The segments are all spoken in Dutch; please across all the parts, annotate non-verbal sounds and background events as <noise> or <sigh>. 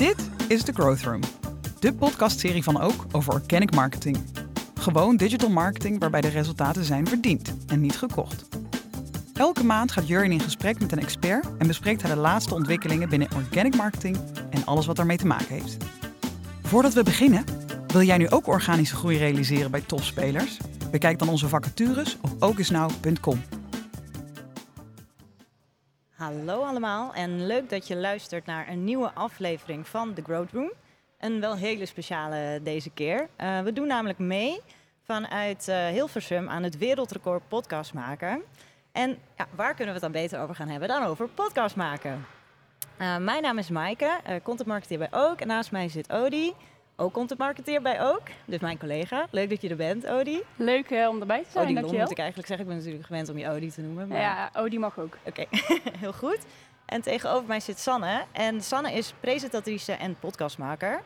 Dit is The Growth Room, de podcastserie van Ook over organic marketing. Gewoon digital marketing waarbij de resultaten zijn verdiend en niet gekocht. Elke maand gaat Jurjen in gesprek met een expert en bespreekt hij de laatste ontwikkelingen binnen organic marketing en alles wat ermee te maken heeft. Voordat we beginnen, wil jij nu ook organische groei realiseren bij topspelers? Bekijk dan onze vacatures op ookisnow.com. Hallo allemaal en leuk dat je luistert naar een nieuwe aflevering van The Growth Room. Een wel hele speciale deze keer. Uh, we doen namelijk mee vanuit uh, Hilversum aan het wereldrecord podcast maken. En ja, waar kunnen we het dan beter over gaan hebben dan over podcast maken? Uh, mijn naam is Maaike, content marketeer bij Ook. En naast mij zit Odi, ook content marketeer bij Ook. Dus mijn collega. Leuk dat je er bent, Odi. Leuk uh, om erbij te zijn, Odi dankjewel. moet ik eigenlijk zeggen. Ik ben natuurlijk gewend om je Odi te noemen. Maar... Ja, Odi mag ook. Oké, okay. <laughs> heel goed. En tegenover mij zit Sanne. En Sanne is presentatrice en podcastmaker.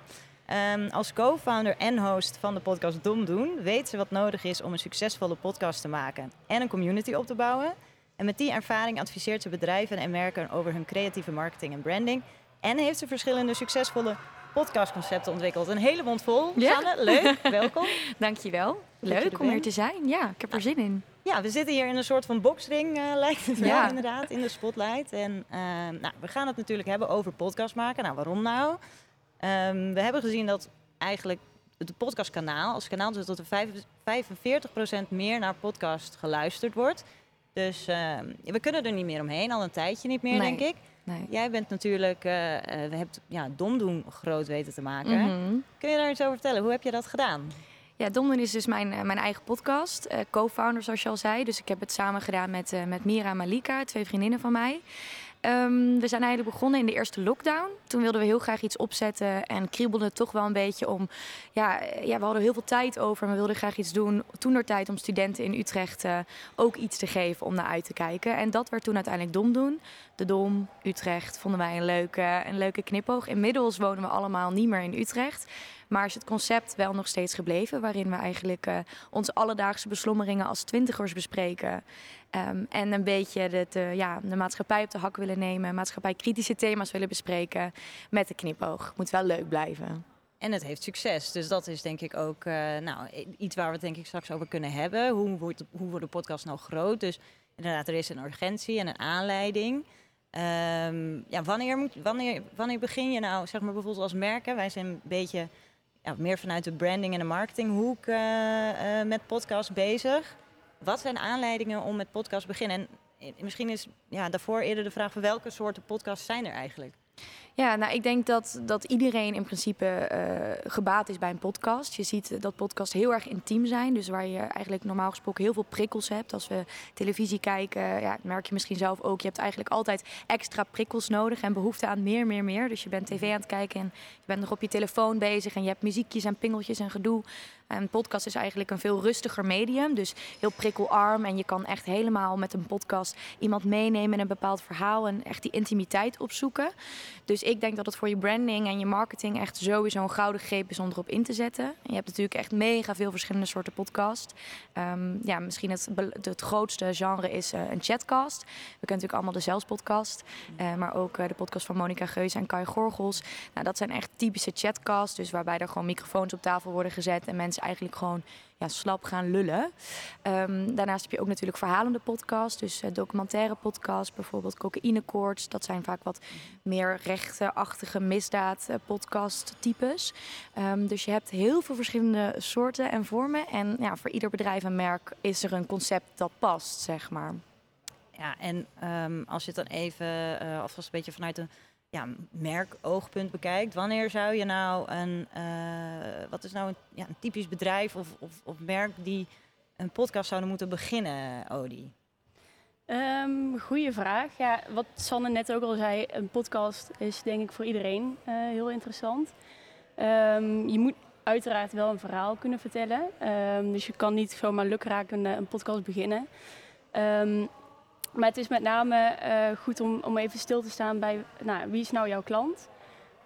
Um, als co-founder en host van de podcast Dom Doen weet ze wat nodig is om een succesvolle podcast te maken en een community op te bouwen. En met die ervaring adviseert ze bedrijven en merken over hun creatieve marketing en branding. En heeft ze verschillende succesvolle podcastconcepten ontwikkeld. Een hele mond vol. Ja? Sanne, leuk. <laughs> Welkom. Dankjewel. Leuk om hier te zijn. Ja, ik heb er zin in. Ja, we zitten hier in een soort van boxring, uh, <laughs> lijkt het wel ja. inderdaad, in de spotlight. En uh, nou, we gaan het natuurlijk hebben over podcast maken. Nou, waarom nou? Um, we hebben gezien dat eigenlijk het podcastkanaal, als kanaal, dus dat er 45% meer naar podcast geluisterd wordt. Dus uh, we kunnen er niet meer omheen, al een tijdje niet meer, nee. denk ik. Nee. Jij bent natuurlijk, uh, we hebben ja, Domdoen groot weten te maken. Mm -hmm. Kun je daar iets over vertellen? Hoe heb je dat gedaan? Ja, Domdoen is dus mijn, uh, mijn eigen podcast. Uh, Co-founder, zoals je al zei. Dus ik heb het samen gedaan met, met Mira en Malika, twee vriendinnen van mij. Um, we zijn eigenlijk begonnen in de eerste lockdown. Toen wilden we heel graag iets opzetten en kriebelde het toch wel een beetje om... Ja, ja we hadden heel veel tijd over en we wilden graag iets doen. Toen er tijd om studenten in Utrecht uh, ook iets te geven om naar uit te kijken. En dat werd toen uiteindelijk Dom doen. De Dom, Utrecht, vonden wij een leuke, een leuke knipoog. Inmiddels wonen we allemaal niet meer in Utrecht. Maar is het concept wel nog steeds gebleven, waarin we eigenlijk uh, onze alledaagse beslommeringen als twintigers bespreken. Um, en een beetje de, de, ja, de maatschappij op de hak willen nemen, maatschappij-kritische thema's willen bespreken met de knipoog. Moet wel leuk blijven. En het heeft succes. Dus dat is denk ik ook uh, nou, iets waar we het denk ik straks over kunnen hebben. Hoe wordt, hoe wordt de podcast nou groot? Dus inderdaad, er is een urgentie en een aanleiding. Um, ja, wanneer, moet, wanneer, wanneer begin je nou, zeg maar bijvoorbeeld als merken? Wij zijn een beetje ja, meer vanuit de branding en de marketinghoek uh, uh, met podcast bezig. Wat zijn aanleidingen om met podcast te beginnen? En misschien is ja, daarvoor eerder de vraag welke soorten podcasts zijn er eigenlijk? Ja, nou, ik denk dat, dat iedereen in principe uh, gebaat is bij een podcast. Je ziet dat podcasts heel erg intiem zijn. Dus waar je eigenlijk normaal gesproken heel veel prikkels hebt. Als we televisie kijken, ja, merk je misschien zelf ook. Je hebt eigenlijk altijd extra prikkels nodig en behoefte aan meer, meer, meer. Dus je bent tv aan het kijken en je bent nog op je telefoon bezig. En je hebt muziekjes en pingeltjes en gedoe. Een podcast is eigenlijk een veel rustiger medium. Dus heel prikkelarm. En je kan echt helemaal met een podcast iemand meenemen in een bepaald verhaal. En echt die intimiteit opzoeken. Dus ik denk dat het voor je branding en je marketing echt sowieso een gouden greep is om erop in te zetten. En je hebt natuurlijk echt mega veel verschillende soorten podcast. Um, ja, misschien het, het grootste genre is uh, een chatcast. We kennen natuurlijk allemaal de Zelfs podcast. Uh, maar ook uh, de podcast van Monica Geuze en Kai Gorgels. Nou, dat zijn echt typische chatcasts. Dus waarbij er gewoon microfoons op tafel worden gezet. En mensen eigenlijk gewoon ja, slap gaan lullen. Um, daarnaast heb je ook natuurlijk verhalende podcasts. Dus uh, documentaire podcasts, bijvoorbeeld cocaïnekoorts. Dat zijn vaak wat meer rechtenachtige misdaad uh, podcast types. Um, dus je hebt heel veel verschillende soorten en vormen. En ja, voor ieder bedrijf en merk is er een concept dat past, zeg maar. Ja, en um, als je het dan even, uh, alvast een beetje vanuit een ja, merkoogpunt bekijkt, wanneer zou je nou een, uh, wat is nou een, ja, een typisch bedrijf of, of, of merk die een podcast zouden moeten beginnen, Odi? Um, goeie vraag. Ja, wat Sanne net ook al zei, een podcast is denk ik voor iedereen uh, heel interessant. Um, je moet uiteraard wel een verhaal kunnen vertellen. Um, dus je kan niet zomaar lukraak een, een podcast beginnen. Maar het is met name uh, goed om, om even stil te staan bij nou, wie is nou jouw klant?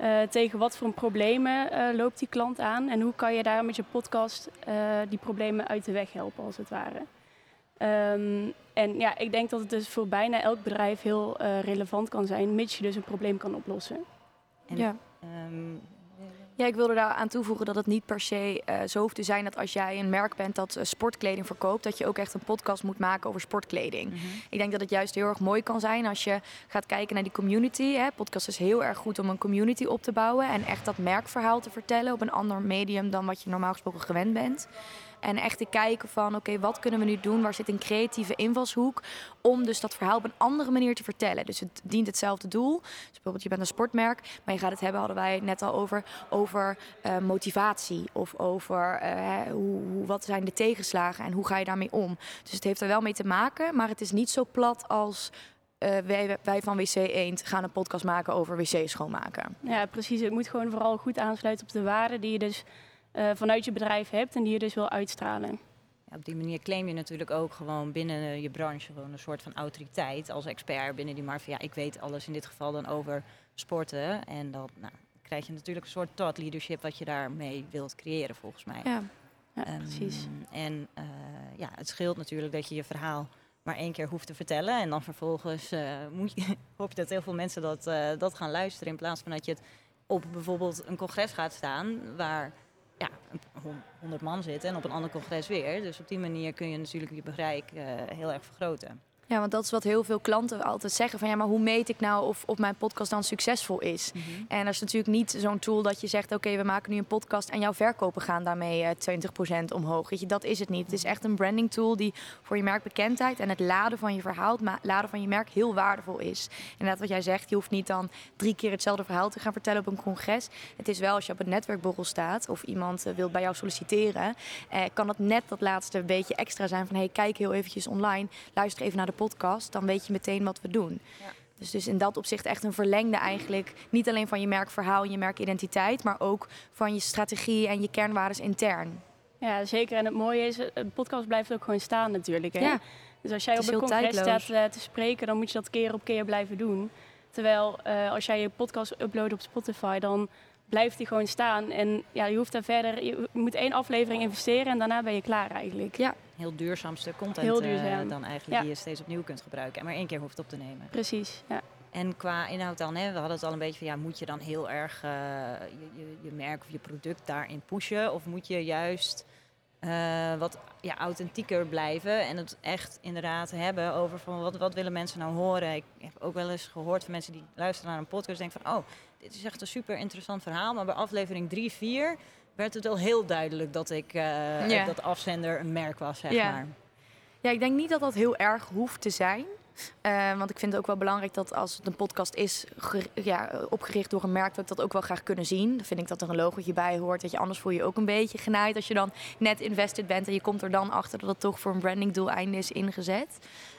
Uh, tegen wat voor problemen loopt die klant aan? En hoe kan je daar met je podcast die problemen uit de weg helpen, als het ware? Um, en ja, ik denk dat het dus voor bijna elk bedrijf heel uh, relevant kan zijn, mits je dus een probleem kan oplossen. En, ja. Um, ja, ik wilde daar aan toevoegen dat het niet per se uh, zo hoeft te zijn dat als jij een merk bent dat uh, sportkleding verkoopt, dat je ook echt een podcast moet maken over sportkleding. Mm -hmm. Ik denk dat het juist heel erg mooi kan zijn als je gaat kijken naar die community. Hè. Podcast is heel erg goed om een community op te bouwen en echt dat merkverhaal te vertellen op een ander medium dan wat je normaal gesproken gewend bent. En echt te kijken van oké, wat kunnen we nu doen? Waar zit een creatieve invalshoek? Om dus dat verhaal op een andere manier te vertellen. Dus het dient hetzelfde doel. Dus bijvoorbeeld je bent een sportmerk, maar je gaat het hebben, hadden wij net al over, over uh, motivatie. Of over uh, hoe, hoe, wat zijn de tegenslagen en hoe ga je daarmee om. Dus het heeft er wel mee te maken, maar het is niet zo plat als uh, wij, wij, van WC Eend gaan een podcast maken over wc schoonmaken. Ja, precies. Het moet gewoon vooral goed aansluiten op de waarden die je dus uh, vanuit je bedrijf hebt en die je dus wil uitstralen. Ja, op die manier claim je natuurlijk ook gewoon binnen je branche gewoon een soort van autoriteit als expert binnen die markt. Ja, ik weet alles in dit geval dan over sporten. En dan nou, krijg je natuurlijk een soort thought leadership wat je daarmee wilt creëren volgens mij. Ja, ja um, precies. En uh, ja, het scheelt natuurlijk dat je je verhaal maar één keer hoeft te vertellen. En dan vervolgens uh, moet je, <laughs> hoop je dat heel veel mensen dat, uh, dat gaan luisteren. In plaats van dat je het op bijvoorbeeld een congres gaat staan waar ja, 100 man zitten en op een ander congres weer. Dus op die manier kun je natuurlijk je bereik uh, heel erg vergroten. Ja, want dat is wat heel veel klanten altijd zeggen. Van ja, maar hoe meet ik nou of, of mijn podcast dan succesvol is? Mm -hmm. En dat is natuurlijk niet zo'n tool dat je zegt: Oké, we maken nu een podcast en jouw verkopen gaan daarmee uh, 20% omhoog. Weet je, dat is het niet. Het is echt een branding tool die voor je merkbekendheid en het laden van je verhaal, het laden van je merk heel waardevol is. Inderdaad, wat jij zegt, je hoeft niet dan drie keer hetzelfde verhaal te gaan vertellen op een congres. Het is wel als je op een netwerkborrel staat of iemand uh, wil bij jou solliciteren, eh, kan dat net dat laatste beetje extra zijn van: hey, kijk heel eventjes online, luister even naar de podcast, dan weet je meteen wat we doen. Ja. Dus, dus in dat opzicht echt een verlengde eigenlijk. Niet alleen van je merkverhaal en je merkidentiteit, maar ook van je strategie en je kernwaarden intern. Ja, zeker. En het mooie is, een podcast blijft ook gewoon staan natuurlijk. Hè? Ja. Dus als jij op een congres staat uh, te spreken, dan moet je dat keer op keer blijven doen. Terwijl uh, als jij je podcast uploadt op Spotify, dan blijft die gewoon staan. En ja, je hoeft daar verder, je moet één aflevering investeren en daarna ben je klaar eigenlijk. Ja. Heel duurzaamste content Heel duurzaam. uh, dan eigenlijk die je steeds opnieuw kunt gebruiken en maar één keer hoeft op te nemen. Precies, ja. En qua inhoud dan, hè, we hadden het al een beetje van ja, moet je dan heel erg uh, je, je, je, merk of je product daarin pushen? Of moet je juist uh, wat ja, authentieker blijven en het echt inderdaad hebben over van wat, wat willen mensen nou horen? Ik heb ook wel eens gehoord van mensen die luisteren naar een podcast en denken van oh, dit is echt een super interessant verhaal. Maar bij aflevering 3, 4 werd het al heel duidelijk dat ik uh, ja. dat afzender een merk was, zeg ja. maar. Ja, ik denk niet dat dat heel erg hoeft te zijn. Uh, want ik vind het ook wel belangrijk dat als het een podcast is ja, opgericht door een merk, dat ik dat ook wel graag kunnen zien. Dan vind ik dat er een logootje bij hoort. Dat je anders voel je ook een beetje genaaid als je dan net invested bent en je komt er dan achter dat het toch voor een brandingdoeleinde is ingezet.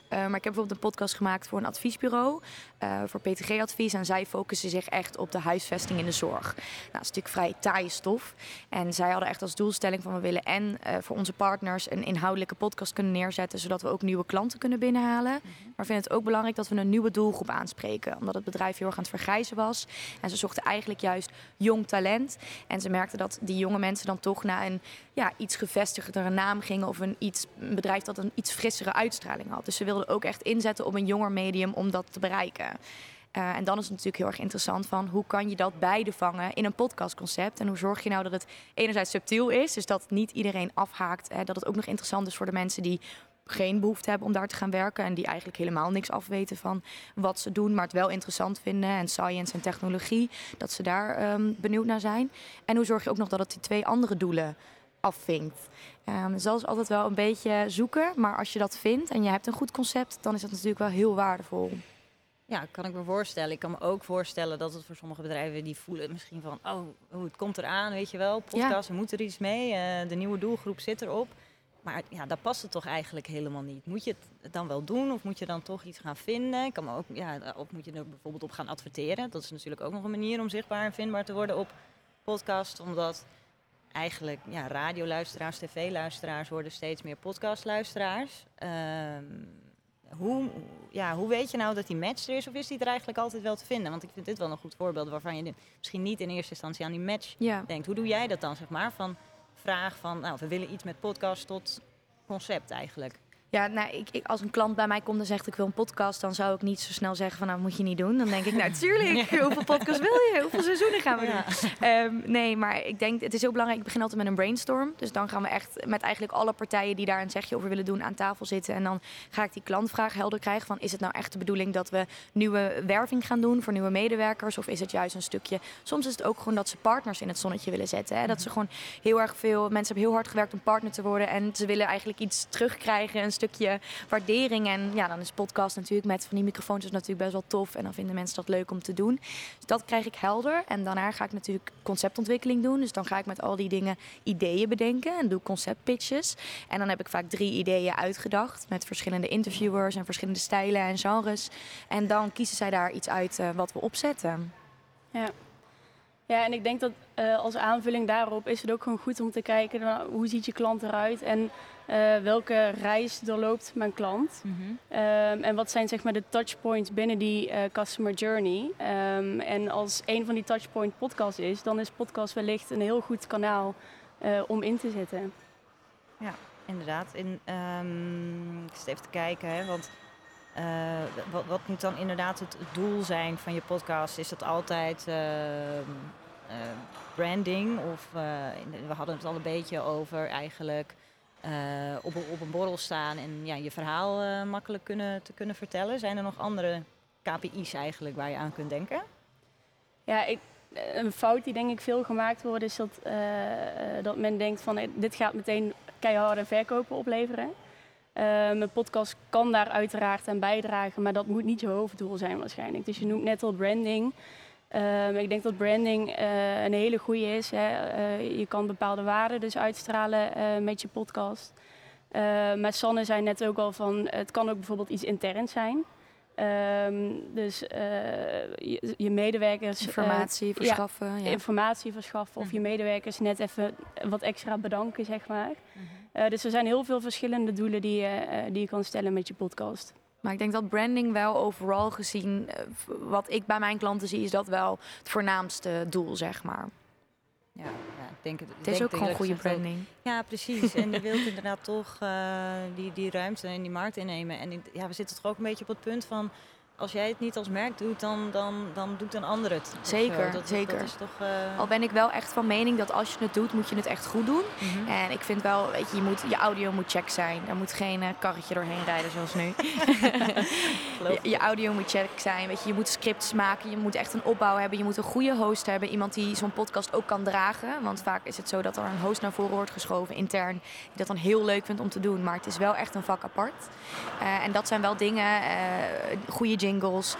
Uh, maar ik heb bijvoorbeeld een podcast gemaakt voor een adviesbureau, uh, voor PTG-advies. En zij focussen zich echt op de huisvesting in de zorg. Nou, dat is natuurlijk vrij taaie stof. En zij hadden echt als doelstelling van we willen en uh, voor onze partners een inhoudelijke podcast kunnen neerzetten, zodat we ook nieuwe klanten kunnen binnenhalen. Mm -hmm. Maar vinden het ook belangrijk dat we een nieuwe doelgroep aanspreken. Omdat het bedrijf heel erg aan het vergrijzen was. En ze zochten eigenlijk juist jong talent. En ze merkten dat die jonge mensen dan toch naar een ja, iets gevestigdere naam gingen. Of een, iets, bedrijf dat een iets frissere uitstraling had. Dus ze wilden ook echt inzetten op een jonger medium om dat te bereiken. Uh, en dan is het natuurlijk heel erg interessant van hoe kan je dat beide vangen in een podcastconcept. En hoe zorg je nou dat het enerzijds subtiel is, dus dat niet iedereen afhaakt. Hè, dat het ook nog interessant is voor de mensen die geen behoefte hebben om daar te gaan werken. En die eigenlijk helemaal niks afweten van wat ze doen, maar het wel interessant vinden. En science en technologie, dat ze daar um, benieuwd naar zijn. En hoe zorg je ook nog dat het die twee andere doelen afvinkt. Um, dus dat is altijd wel een beetje zoeken. Maar als je dat vindt en je hebt een goed concept, dan is dat natuurlijk wel heel waardevol. Ja, kan ik me voorstellen. Ik kan me ook voorstellen dat het voor sommige bedrijven die voelen misschien van, oh, het komt eraan, weet je wel, podcast, ja. we moeten er iets mee, uh, de nieuwe doelgroep zit erop. maar ja, dat past het toch eigenlijk helemaal niet. Moet je het dan wel doen of moet je dan toch iets gaan vinden? Kan me ook, ja, of moet je er bijvoorbeeld op gaan adverteren? Dat is natuurlijk ook nog een manier om zichtbaar en vindbaar te worden op podcast. Omdat eigenlijk ja, radioluisteraars, tv-luisteraars worden steeds meer podcastluisteraars. Ehm hoe, ja, hoe weet je nou dat die match er is of is die er eigenlijk altijd wel te vinden? Want ik vind dit wel een goed voorbeeld waarvan je misschien niet in eerste instantie aan die match Ja. denkt. Hoe doe jij dat dan, zeg maar? Van vraag van, nou, we willen iets met podcast tot concept eigenlijk. Ja, nou, ik, ik, als een klant bij mij komt en zegt ik wil een podcast, dan zou ik niet zo snel zeggen van nou moet je niet doen. Dan denk ik, nou tuurlijk, <laughs> <laughs> hoeveel podcasts wil je? Hoeveel seizoenen gaan we Ja. doen? Ehm, nee, maar ik denk, het is heel belangrijk, ik begin altijd met een brainstorm. Dus dan gaan we echt met eigenlijk alle partijen die daar een zegje over willen doen aan tafel zitten. En dan ga ik die klantvraag helder krijgen van is het nou echt de bedoeling dat we nieuwe werving gaan doen voor nieuwe medewerkers? Of is het juist een stukje, soms is het ook gewoon dat ze partners in het zonnetje willen zetten. Hè? Dat ze gewoon heel erg veel, mensen hebben heel hard gewerkt om partner te worden. En ze willen eigenlijk iets terugkrijgen, een stukje waardering. En ja, dan is podcast natuurlijk met van die microfoons is natuurlijk best wel tof. En dan vinden mensen dat leuk om te doen. Dus dat krijg ik helder. En daarna ga ik natuurlijk conceptontwikkeling doen. Dus dan ga ik met al die dingen ideeën bedenken en doe conceptpitches. En dan heb ik vaak drie ideeën uitgedacht met verschillende interviewers en verschillende stijlen en genres. En dan kiezen zij daar iets uit eh, wat we opzetten. Ja, en ik denk dat eh, als aanvulling daarop is het ook gewoon goed om te kijken naar hoe ziet je klant eruit en eh, welke reis doorloopt mijn klant. Ehm, en wat zijn zeg maar de touchpoints binnen die eh, customer journey. Ehm, en als een van die touchpoint podcast is, dan is podcast wellicht een heel goed kanaal om in te zetten. Inderdaad. In, ehm, ik zit even te kijken, hè, want wat, wat moet dan inderdaad het doel zijn van je podcast? Is dat altijd branding? Of eh, we hadden het al een beetje over eigenlijk eh, op, een- op een borrel staan en ja, je verhaal eh, makkelijk kunnen, te kunnen vertellen. Zijn er nog andere KPI's eigenlijk waar je aan kunt denken? Ja, ik, eh, een fout die denk ik veel gemaakt wordt is dat, eh, eh, dat men denkt van eh, dit gaat meteen keiharde verkopen opleveren. Eh, mijn podcast kan daar uiteraard aan bijdragen, maar dat moet niet je hoofddoel zijn waarschijnlijk. Dus je noemt net al branding. Ehm, ik denk dat branding eh, een hele goede is. Hè. Eh, je kan bepaalde waarden dus uitstralen eh, met je podcast. Eh, maar Sanne zei net ook al van het kan ook bijvoorbeeld iets interns zijn. Ehm, dus je, je medewerkers Informatie verschaffen. Ja, informatie verschaffen of Mhm. je medewerkers net even wat extra bedanken, zeg maar. Eh, dus er zijn heel veel verschillende doelen die je, die je kan stellen met je podcast. Maar ik denk dat branding wel overal gezien, eh, wat ik bij mijn klanten zie, is dat wel het voornaamste doel, zeg maar. Ja, ja ik denk het. Het is ook gewoon goede branding. Ja, precies. En je <laughs> wilt inderdaad toch eh, die, die ruimte en die markt innemen. En ja, we zitten toch ook een beetje op het punt van... als jij het niet als merk doet, dan, dan, dan doet een ander het. zo. Zeker, dat, zeker. Dat is toch... eh, Al ben ik wel echt van mening dat als je het doet, moet je het echt goed doen. mhm. En ik vind wel, weet je, je, moet, je audio moet check zijn. Er moet geen eh, karretje doorheen rijden zoals nu. <laughs> Je, je audio moet check zijn. Weet je, je moet scripts maken. Je moet echt een opbouw hebben. Je moet een goede host hebben. Iemand die zo'n podcast ook kan dragen. Want vaak is het zo dat er een host naar voren wordt geschoven intern. Die dat dan heel leuk vindt om te doen. Maar het is wel echt een vak apart. Eh, en dat zijn wel dingen, eh, goede jingles.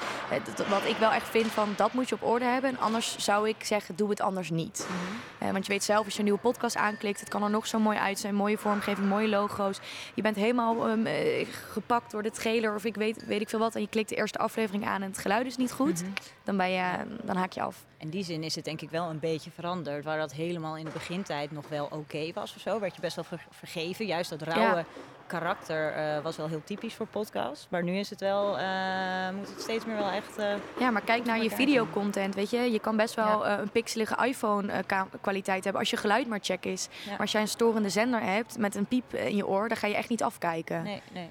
Wat ik wel echt vind van dat moet je op orde hebben. En anders zou ik zeggen, doe het anders niet. Mhm. Eh, want je weet zelf, als je een nieuwe podcast aanklikt, het kan er nog zo mooi uit zijn. Mooie vormgeving, mooie logo's. Je bent helemaal ehm, eh, gepakt door de trailer of ik weet, weet ik veel wat. En je klikt de eerste aflevering aan en het geluid is niet goed. Mhm. Dan, ben je, dan haak je af. In die zin is het denk ik wel een beetje veranderd. Waar dat helemaal in de begintijd nog wel oké was of zo. Werd je best wel ver- vergeven. Juist dat rauwe Ja. Karakter eh, was wel heel typisch voor podcast. Maar nu is het wel... eh, moet het steeds meer wel echt... eh, Ja, maar kijk naar je videocontent, weet je. Je kan best wel eh, een pixelige iPhone-kwaliteit hebben als je geluid maar check is. Ja. Maar als jij een storende zender hebt met een piep in je oor, dan ga je echt niet afkijken. nee, nee.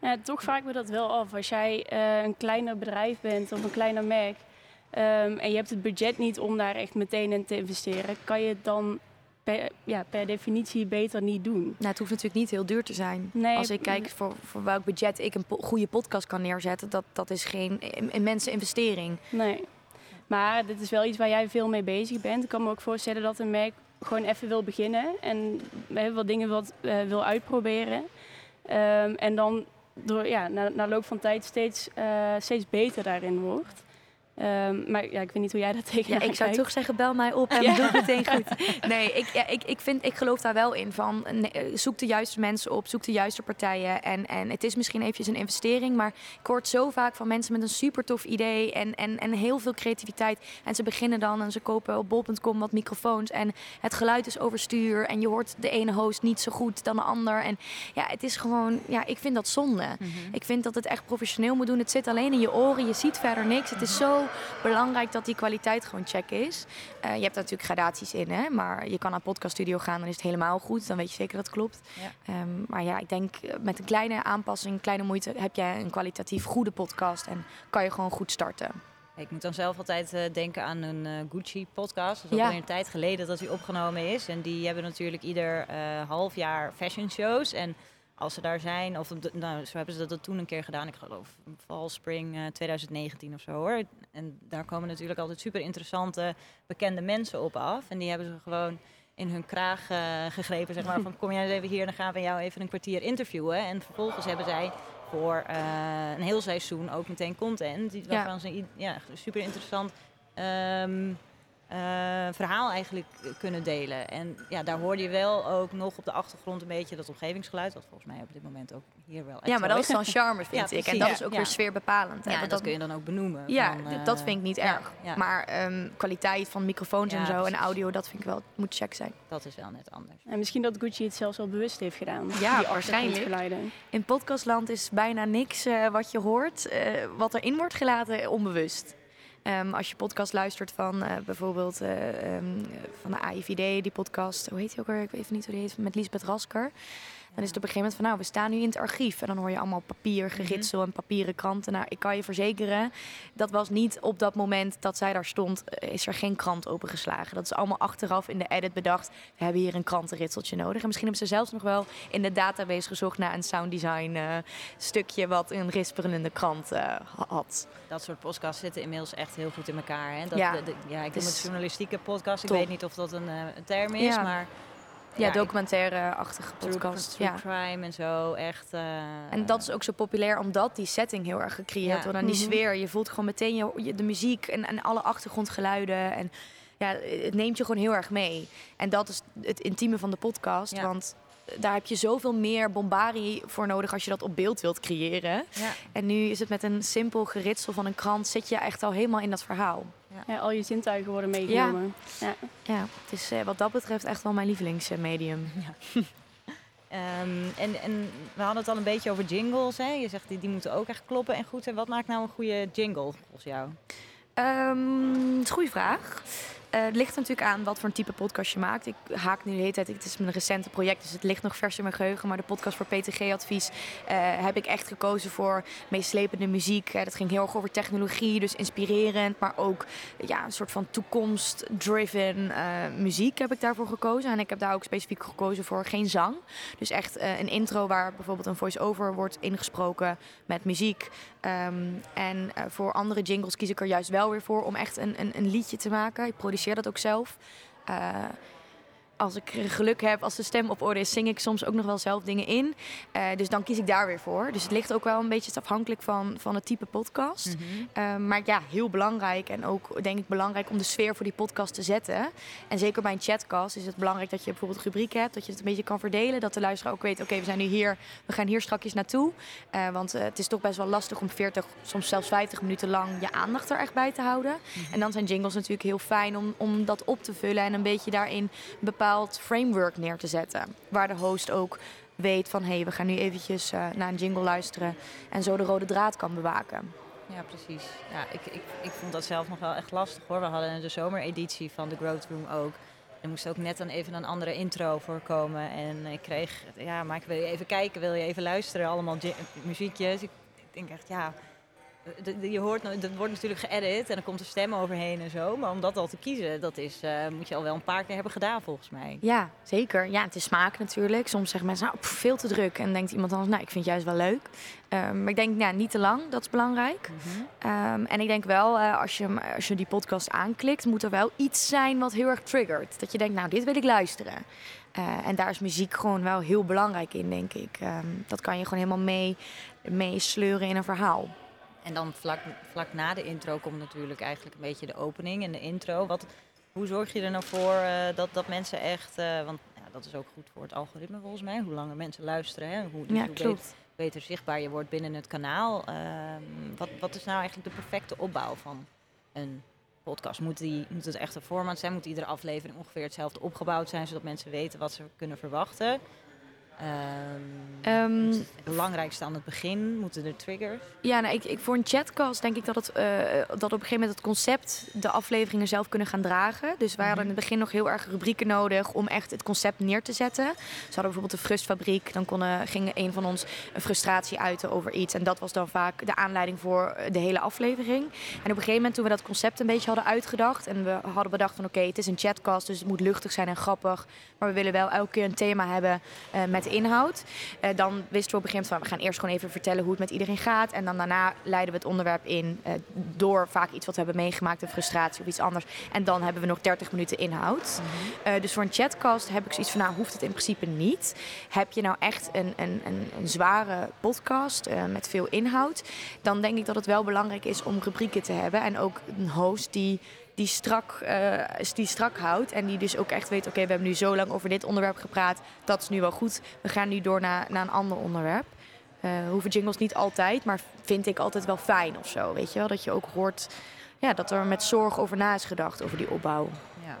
Ja, toch vraag ik me dat wel af. Als jij eh, een kleiner bedrijf bent of een kleiner merk ehm, en je hebt het budget niet om daar echt meteen in te investeren, kan je het dan per, ja, per definitie beter niet doen? Nou, het hoeft natuurlijk niet heel duur te zijn. Nee, Als ik kijk voor, voor welk budget ik een po- goede podcast kan neerzetten, dat, dat is geen im- immense investering. Nee. Maar dit is wel iets waar jij veel mee bezig bent. Ik kan me ook voorstellen dat een merk gewoon even wil beginnen en wat dingen wat, eh, wil uitproberen. Ehm, en dan door, ja, na, na loop van tijd steeds, eh, steeds beter daarin wordt. Ehm, maar ja, ik weet niet hoe jij dat <laughs> tegen Ja, ik zou kijkt. toch zeggen, bel mij op en Ja. doe het meteen <laughs> goed. Nee, ik, ja, ik, ik, vind, ik geloof daar wel in. Van, nee, eh, zoek de juiste mensen op, zoek de juiste partijen. En, en het is misschien eventjes een investering, maar ik hoor het zo vaak van mensen met een super tof idee en, en, en heel veel creativiteit. En ze beginnen dan en ze kopen op bol.com wat microfoons en het geluid is overstuur. En je hoort de ene host niet zo goed dan de ander. En ja, het is gewoon, ja, ik vind dat zonde. Ik vind dat het echt professioneel moet doen. Het zit alleen in je oren, je ziet verder niks. Het is zo belangrijk dat die kwaliteit gewoon check is. Eh, je hebt daar natuurlijk gradaties in, hè? maar je kan naar een podcaststudio gaan, dan is het helemaal goed. Dan weet je zeker dat het klopt. Ja. Ehm, maar ja, ik denk eh, met een kleine aanpassing, kleine moeite, heb jij een kwalitatief goede podcast en kan je gewoon goed starten. Ik moet dan zelf altijd eh, denken aan een Gucci-podcast. Dat is Ja. alweer een tijd geleden dat die opgenomen is. En die hebben natuurlijk ieder half jaar fashion shows. En als ze daar zijn, of nou, zo hebben ze dat toen een keer gedaan. Ik geloof val spring eh, 2019 of zo hoor. En daar komen natuurlijk altijd super interessante, bekende mensen op af. En die hebben ze gewoon in hun kraag eh, gegrepen. Zeg maar van kom jij eens even hier, dan gaan we jou even een kwartier interviewen. En vervolgens hebben zij voor eh, een heel seizoen ook meteen content. Die, Ja. waarvan ze i- ja, super interessant ehm, eh, verhaal eigenlijk kunnen delen. En ja, daar hoorde je wel ook nog op de achtergrond een beetje dat omgevingsgeluid. Wat volgens mij op dit moment ook hier wel echt Ja, maar dat is dan <laughs> charme, vind Ja, ik. En dat Ja. is ook Ja. weer sfeerbepalend. Ja, want dat kun je dan ook benoemen. Ja, van, eh, dat vind ik niet ja, erg. ja. Maar ehm, kwaliteit van microfoons en zo en audio, dat vind ik wel, moet check zijn. Dat is wel net anders. En misschien dat Gucci het zelfs wel bewust heeft gedaan. Ja, die waarschijnlijk. In podcastland is bijna niks eh, wat je hoort, eh, wat erin wordt gelaten, onbewust. Ehm, als je podcast luistert van eh, bijvoorbeeld eh, ehm, van de AIVD, die podcast, hoe heet die ook weer? Ik weet even niet hoe die heet, met Liesbeth Rasker. Dan is het op een gegeven moment van, nou, we staan nu in het archief. En dan hoor je allemaal papier, geritsel en papieren kranten. Nou, ik kan je verzekeren, dat was niet op dat moment dat zij daar stond, eh, is er geen krant opengeslagen. Dat is allemaal achteraf in de edit bedacht. We hebben hier een krantenritseltje nodig. En misschien hebben ze zelfs nog wel in de database gezocht naar een sounddesign eh, stukje wat een risperende krant eh, ha- had. Dat soort podcasts zitten inmiddels echt heel goed in elkaar. Hè? Dat, Ja. de- de- ja, ik noem het journalistieke podcast. Ik weet niet of dat een, een term is, Ja. maar... Ja, ik- documentaire-achtige podcast. true Ja. crime en zo, echt... eh, En dat is ook zo populair omdat die setting heel erg gecreëerd Ja. wordt. En die Mhm. sfeer, je voelt gewoon meteen je, je- de muziek en, en alle achtergrondgeluiden. En ja, het neemt je gewoon heel erg mee. En dat is het intieme van de podcast. Ja. Want daar heb je zoveel meer bombarie voor nodig als je dat op beeld wilt creëren. Ja, En nu is het met een simpel geritsel van een krant, zit je echt al helemaal in dat verhaal. Ja, al je zintuigen worden meegenomen. Ja. Ja, het is eh, wat dat betreft echt wel mijn lievelingsmedium. <laughs> Ehm, en, en we hadden het al een beetje over jingles. Hè? Je zegt die, die moeten ook echt kloppen en goed. En wat maakt nou een goede jingle volgens jou? Ehm, het is een goede vraag. Eh, het ligt natuurlijk aan wat voor een type podcast je maakt. Ik haak nu de hele tijd, het is mijn recente project, dus het ligt nog vers in mijn geheugen. Maar de podcast voor PTG-advies eh, heb ik echt gekozen voor meeslepende muziek. Eh, dat ging heel erg over technologie, dus inspirerend, maar ook ja, een soort van toekomst-driven muziek heb ik daarvoor gekozen. En ik heb daar ook specifiek gekozen voor geen zang. Dus echt een intro waar bijvoorbeeld een voice-over wordt ingesproken met muziek. Ehm, en voor andere jingles kies ik er juist wel weer voor om echt een, een, een liedje te maken. Produceer dat ook zelf. Als ik geluk heb, als de stem op orde is, zing ik soms ook nog wel zelf dingen in. Eh, dus dan kies ik daar weer voor. Dus het ligt ook wel een beetje afhankelijk van, van het type podcast. Eh, maar ja, heel belangrijk en ook denk ik belangrijk om de sfeer voor die podcast te zetten. En zeker bij een chatcast is het belangrijk dat je bijvoorbeeld rubrieken hebt, dat je het een beetje kan verdelen. Dat de luisteraar ook weet, oké, we zijn nu hier, we gaan hier strakjes naartoe. Eh, want eh, het is toch best wel lastig om 40, soms zelfs 50 minuten lang je aandacht er echt bij te houden. En dan zijn jingles natuurlijk heel fijn om, om dat op te vullen en een beetje daarin een framework neer te zetten. Waar de host ook weet van, hé, hey, we gaan nu eventjes eh, naar een jingle luisteren en zo de rode draad kan bewaken. Ja, precies. Ja, ik, ik, ik vond dat zelf nog wel echt lastig hoor. We hadden de zomereditie van The Growth Room ook. Er moest ook net dan even een andere intro voor komen. En ik kreeg, ja, maar ik wil je even kijken, wil je even luisteren? Allemaal muziekjes. Ik denk echt, ja, de- je hoort, nou- dat wordt natuurlijk geëdit en er komt een stem overheen en zo. Maar om dat al te kiezen, dat is, eh, moet je al wel een paar keer hebben gedaan volgens mij. Ja, zeker. Ja, het is smaak natuurlijk. Soms zeggen mensen, nou, pff, veel te druk. En denkt iemand anders, nou, ik vind het juist wel leuk. Ehm, maar ik denk, ja, niet te lang, dat is belangrijk. Ehm, en ik denk wel, eh, als, je, als je die podcast aanklikt, moet er wel iets zijn wat heel erg triggert. Dat je denkt, nou, dit wil ik luisteren. Eh, en daar is muziek gewoon wel heel belangrijk in, denk ik. Ehm, dat kan je gewoon helemaal mee, mee sleuren in een verhaal. En dan vlak, vlak na de intro komt natuurlijk eigenlijk een beetje de opening en de intro. Wat, hoe zorg je er nou voor eh, dat, dat mensen echt, eh, want ja, dat is ook goed voor het algoritme volgens mij, hoe langer mensen luisteren, hè, hoe, dus Ja, hoe klopt. bet- beter zichtbaar je wordt binnen het kanaal. Ehm, wat, wat is nou eigenlijk de perfecte opbouw van een podcast? Moet, die, moet het echt een format zijn? Moet iedere aflevering ongeveer hetzelfde opgebouwd zijn, zodat mensen weten wat ze kunnen verwachten? Ehm, Ehm, is het belangrijkste aan het begin? Moeten er triggers? Ja, nou, ik, ik, voor een chatcast denk ik dat, het, eh, dat op een gegeven moment het concept de afleveringen zelf kunnen gaan dragen. Dus wij hadden in het begin nog heel erg rubrieken nodig om echt het concept neer te zetten. Ze hadden bijvoorbeeld de Frustfabriek. Dan konden, ging een van ons een frustratie uiten over iets. En dat was dan vaak de aanleiding voor de hele aflevering. En op een gegeven moment toen we dat concept een beetje hadden uitgedacht. En we hadden bedacht van oké, het is een chatcast, dus het moet luchtig zijn en grappig. Maar we willen wel elke keer een thema hebben eh, met inhoud. Eh, dan wisten we op een gegeven moment van we gaan eerst gewoon even vertellen hoe het met iedereen gaat. En dan daarna leiden we het onderwerp in eh, door vaak iets wat we hebben meegemaakt, een frustratie of iets anders. En dan hebben we nog 30 minuten inhoud. Eh, dus voor een chatcast heb ik zoiets van nou hoeft het in principe niet. Heb je nou echt een, een, een, een zware podcast met veel inhoud, dan denk ik dat het wel belangrijk is om rubrieken te hebben. En ook een host die die strak, eh, die strak houdt. En die dus ook echt weet, oké, we hebben nu zo lang over dit onderwerp gepraat. Dat is nu wel goed. We gaan nu door naar, naar een ander onderwerp. Eh hoeven jingles niet altijd, maar vind ik altijd wel fijn of zo. Weet je wel? Dat je ook hoort ja, dat er met zorg over na is gedacht, over die opbouw. Ja,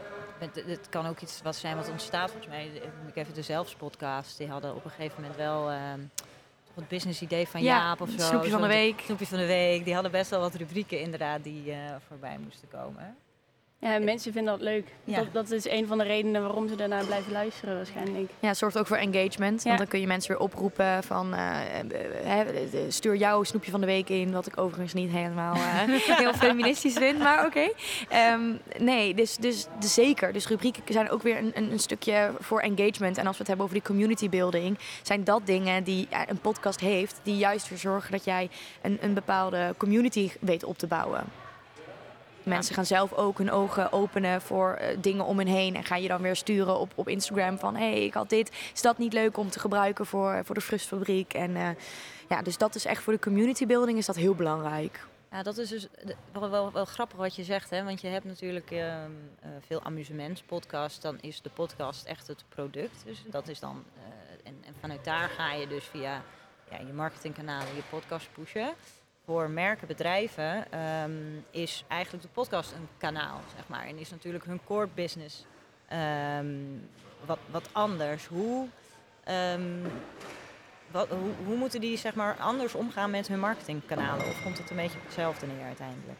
het, kan ook iets wat zijn wat ontstaat. Volgens mij, noem ik even de Zelfs podcast. Die hadden op een gegeven moment wel ehm, het business idee van Ja, Jaap of zo. Snoepje van de week. Snoepje van de week. Die hadden best wel wat rubrieken inderdaad die eh, voorbij moesten komen. Ja, en mensen vinden dat leuk. Ja. Dat, dat is een van de redenen waarom ze daarna blijven luisteren waarschijnlijk. Ja, het zorgt ook voor engagement. Ja. Want dan kun je mensen weer oproepen van eh, eh, eh, stuur jouw snoepje van de week in. Wat ik overigens niet helemaal <laughs> heel feministisch vind, maar oké. Ehm, nee, dus, dus, dus zeker. Dus rubrieken zijn ook weer een, een, stukje voor engagement. En als we het hebben over die community building, zijn dat dingen die een podcast heeft, die juist voor zorgen dat jij een, een bepaalde community weet op te bouwen. Mensen gaan zelf ook hun ogen openen voor eh, dingen om hen heen. En gaan je dan weer sturen op, op Instagram van... hé, hey, ik had dit. Is dat niet leuk om te gebruiken voor, voor de Frustfabriek? En eh, ja, dus dat is echt voor de community building is dat heel belangrijk. Ja, dat is dus wel, wel, wel grappig wat je zegt. Hè? Want je hebt natuurlijk eh, veel amusementspodcasts. Dan is de podcast echt het product. Dus dat is dan... en, en vanuit daar ga je dus via ja, je marketingkanalen je podcast pushen. Voor merken, bedrijven ehm, is eigenlijk de podcast een kanaal, zeg maar. En is natuurlijk hun core business ehm, wat, wat anders. Hoe, ehm, wat, hoe, hoe moeten die zeg maar anders omgaan met hun marketingkanalen? Of komt het een beetje op hetzelfde neer uiteindelijk?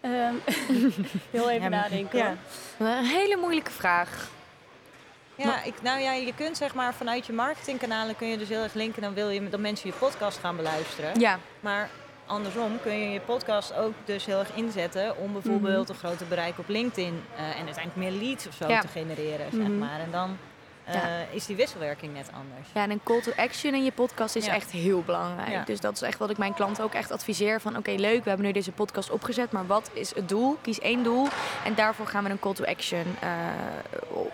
Ehm, <laughs> heel even Ja, nadenken. ja. Een hele moeilijke vraag. Ja, ik, nou ja, je kunt zeg maar vanuit je marketingkanalen kun je dus heel erg linken. Dan wil je dat mensen je podcast gaan beluisteren. Ja, Maar andersom kun je je podcast ook dus heel erg inzetten om bijvoorbeeld Mhm. een groter bereik op LinkedIn eh, en uiteindelijk meer leads of zo Ja. te genereren, zeg Mhm. maar. En dan Ja. is die wisselwerking net anders. Ja, en een call to action in je podcast is echt heel belangrijk. Dus dat is echt wat ik mijn klanten ook echt adviseer. Van oké, leuk, we hebben nu deze podcast opgezet. Maar wat is het doel? Kies één doel. En daarvoor gaan we een call to action, eh,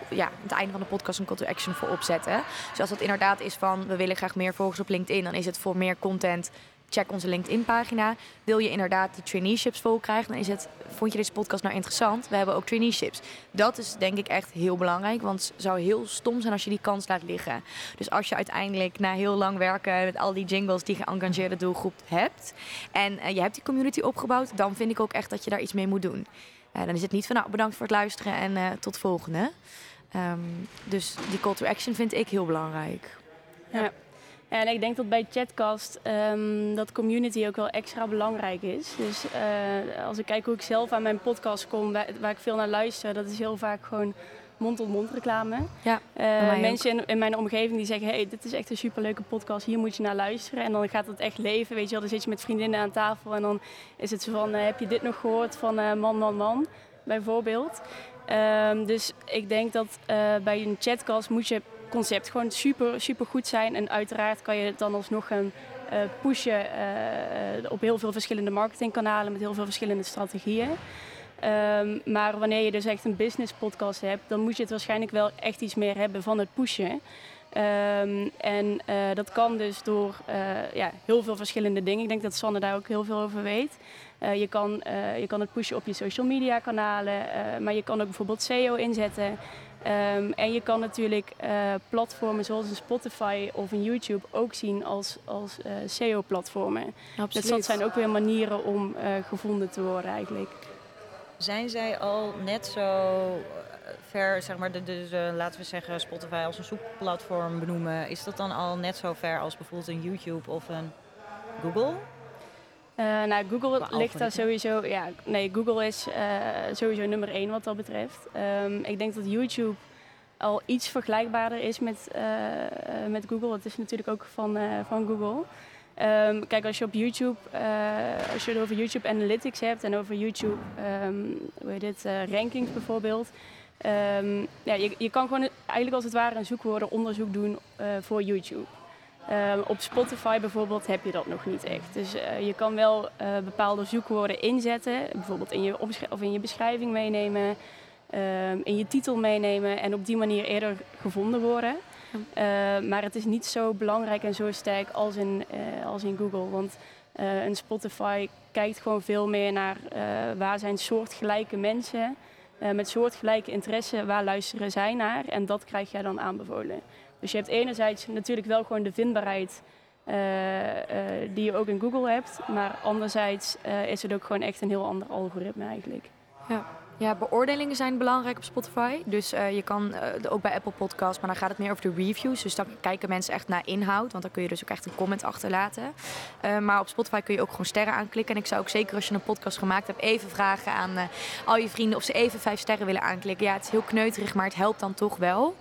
ja, aan het einde van de podcast een call to action voor opzetten. Dus als dat inderdaad is van, we willen graag meer volgers op LinkedIn. Dan is het voor meer content, check onze LinkedIn pagina. Wil je inderdaad die traineeships vol krijgen, dan is het, vond je deze podcast nou interessant? We hebben ook traineeships. Dat is denk ik echt heel belangrijk, want het zou heel stom zijn als je die kans laat liggen. Dus als je uiteindelijk na heel lang werken met al die jingles die geëngageerde doelgroep hebt en eh, je hebt die community opgebouwd, dan vind ik ook echt dat je daar iets mee moet doen. Eh, dan is het niet van nou bedankt voor het luisteren en eh, tot volgende. Ehm, dus die call to action vind ik heel belangrijk. Ja. En ik denk dat bij Chatcast ehm, dat community ook wel extra belangrijk is. Dus eh, als ik kijk hoe ik zelf aan mijn podcast kom, waar, waar ik veel naar luister, dat is heel vaak gewoon mond-tot-mond reclame. Ja, Eh, mensen in, in mijn omgeving die zeggen, hey, dit is echt een superleuke podcast, hier moet je naar luisteren. En dan gaat het echt leven, weet je wel. Dan zit je met vriendinnen aan tafel en dan is het zo van, eh, heb je dit nog gehoord van Man, Man, Man, bijvoorbeeld. Ehm, dus ik denk dat bij een chatcast moet je concept gewoon super, super goed zijn. En uiteraard kan je het dan alsnog gaan eh, pushen eh, op heel veel verschillende marketingkanalen met heel veel verschillende strategieën. Ehm, maar wanneer je dus echt een business podcast hebt, dan moet je het waarschijnlijk wel echt iets meer hebben van het pushen. Ehm, en eh, dat kan dus door ja, heel veel verschillende dingen. Ik denk dat Sanne daar ook heel veel over weet. Je, kan, je kan het pushen op je social media kanalen, maar je kan ook bijvoorbeeld SEO inzetten. Ehm, en je kan natuurlijk platformen zoals een Spotify of een YouTube ook zien als, als SEO-platformen. Dus dat zijn ook weer manieren om gevonden te worden eigenlijk. Zijn zij al net zo ver, zeg maar, de, dus, laten we zeggen Spotify als een zoekplatform benoemen, is dat dan al net zo ver als bijvoorbeeld een YouTube of een Google? Uh, nou, Google ligt daar sowieso. Ja, nee, Google is uh, sowieso nummer één wat dat betreft. Um, ik denk dat YouTube al iets vergelijkbaarder is met, uh, met Google. Het is natuurlijk ook van, van Google. Um, kijk, als je op YouTube, als je het over YouTube Analytics hebt en over YouTube, um, hoe heet dit, rankings bijvoorbeeld, ja, je, je, kan gewoon eigenlijk als het ware een zoekwoordenonderzoek doen voor YouTube. Um, op Spotify bijvoorbeeld heb je dat nog niet echt. Dus uh, je kan wel uh, bepaalde zoekwoorden inzetten, bijvoorbeeld in je, of in je beschrijving meenemen, um, in je titel meenemen en op die manier eerder gevonden worden. maar het is niet zo belangrijk en zo sterk als in, als in Google. Want een Spotify kijkt gewoon veel meer naar waar zijn soortgelijke mensen met soortgelijke interesse, waar luisteren zij naar? En dat krijg jij dan aanbevolen. Dus je hebt enerzijds natuurlijk wel gewoon de vindbaarheid uh, uh, die je ook in Google hebt. Maar anderzijds is het ook gewoon echt een heel ander algoritme eigenlijk. Ja. Ja, beoordelingen zijn belangrijk op Spotify. Dus uh, je kan uh, ook bij Apple Podcasts, maar dan gaat het meer over de reviews. Dus dan kijken mensen echt naar inhoud, want dan kun je dus ook echt een comment achterlaten. Uh, maar op Spotify kun je ook gewoon sterren aanklikken. En ik zou ook zeker als je een podcast gemaakt hebt, even vragen aan al je vrienden of ze even vijf sterren willen aanklikken. Ja, het is heel kneuterig, maar het helpt dan toch wel.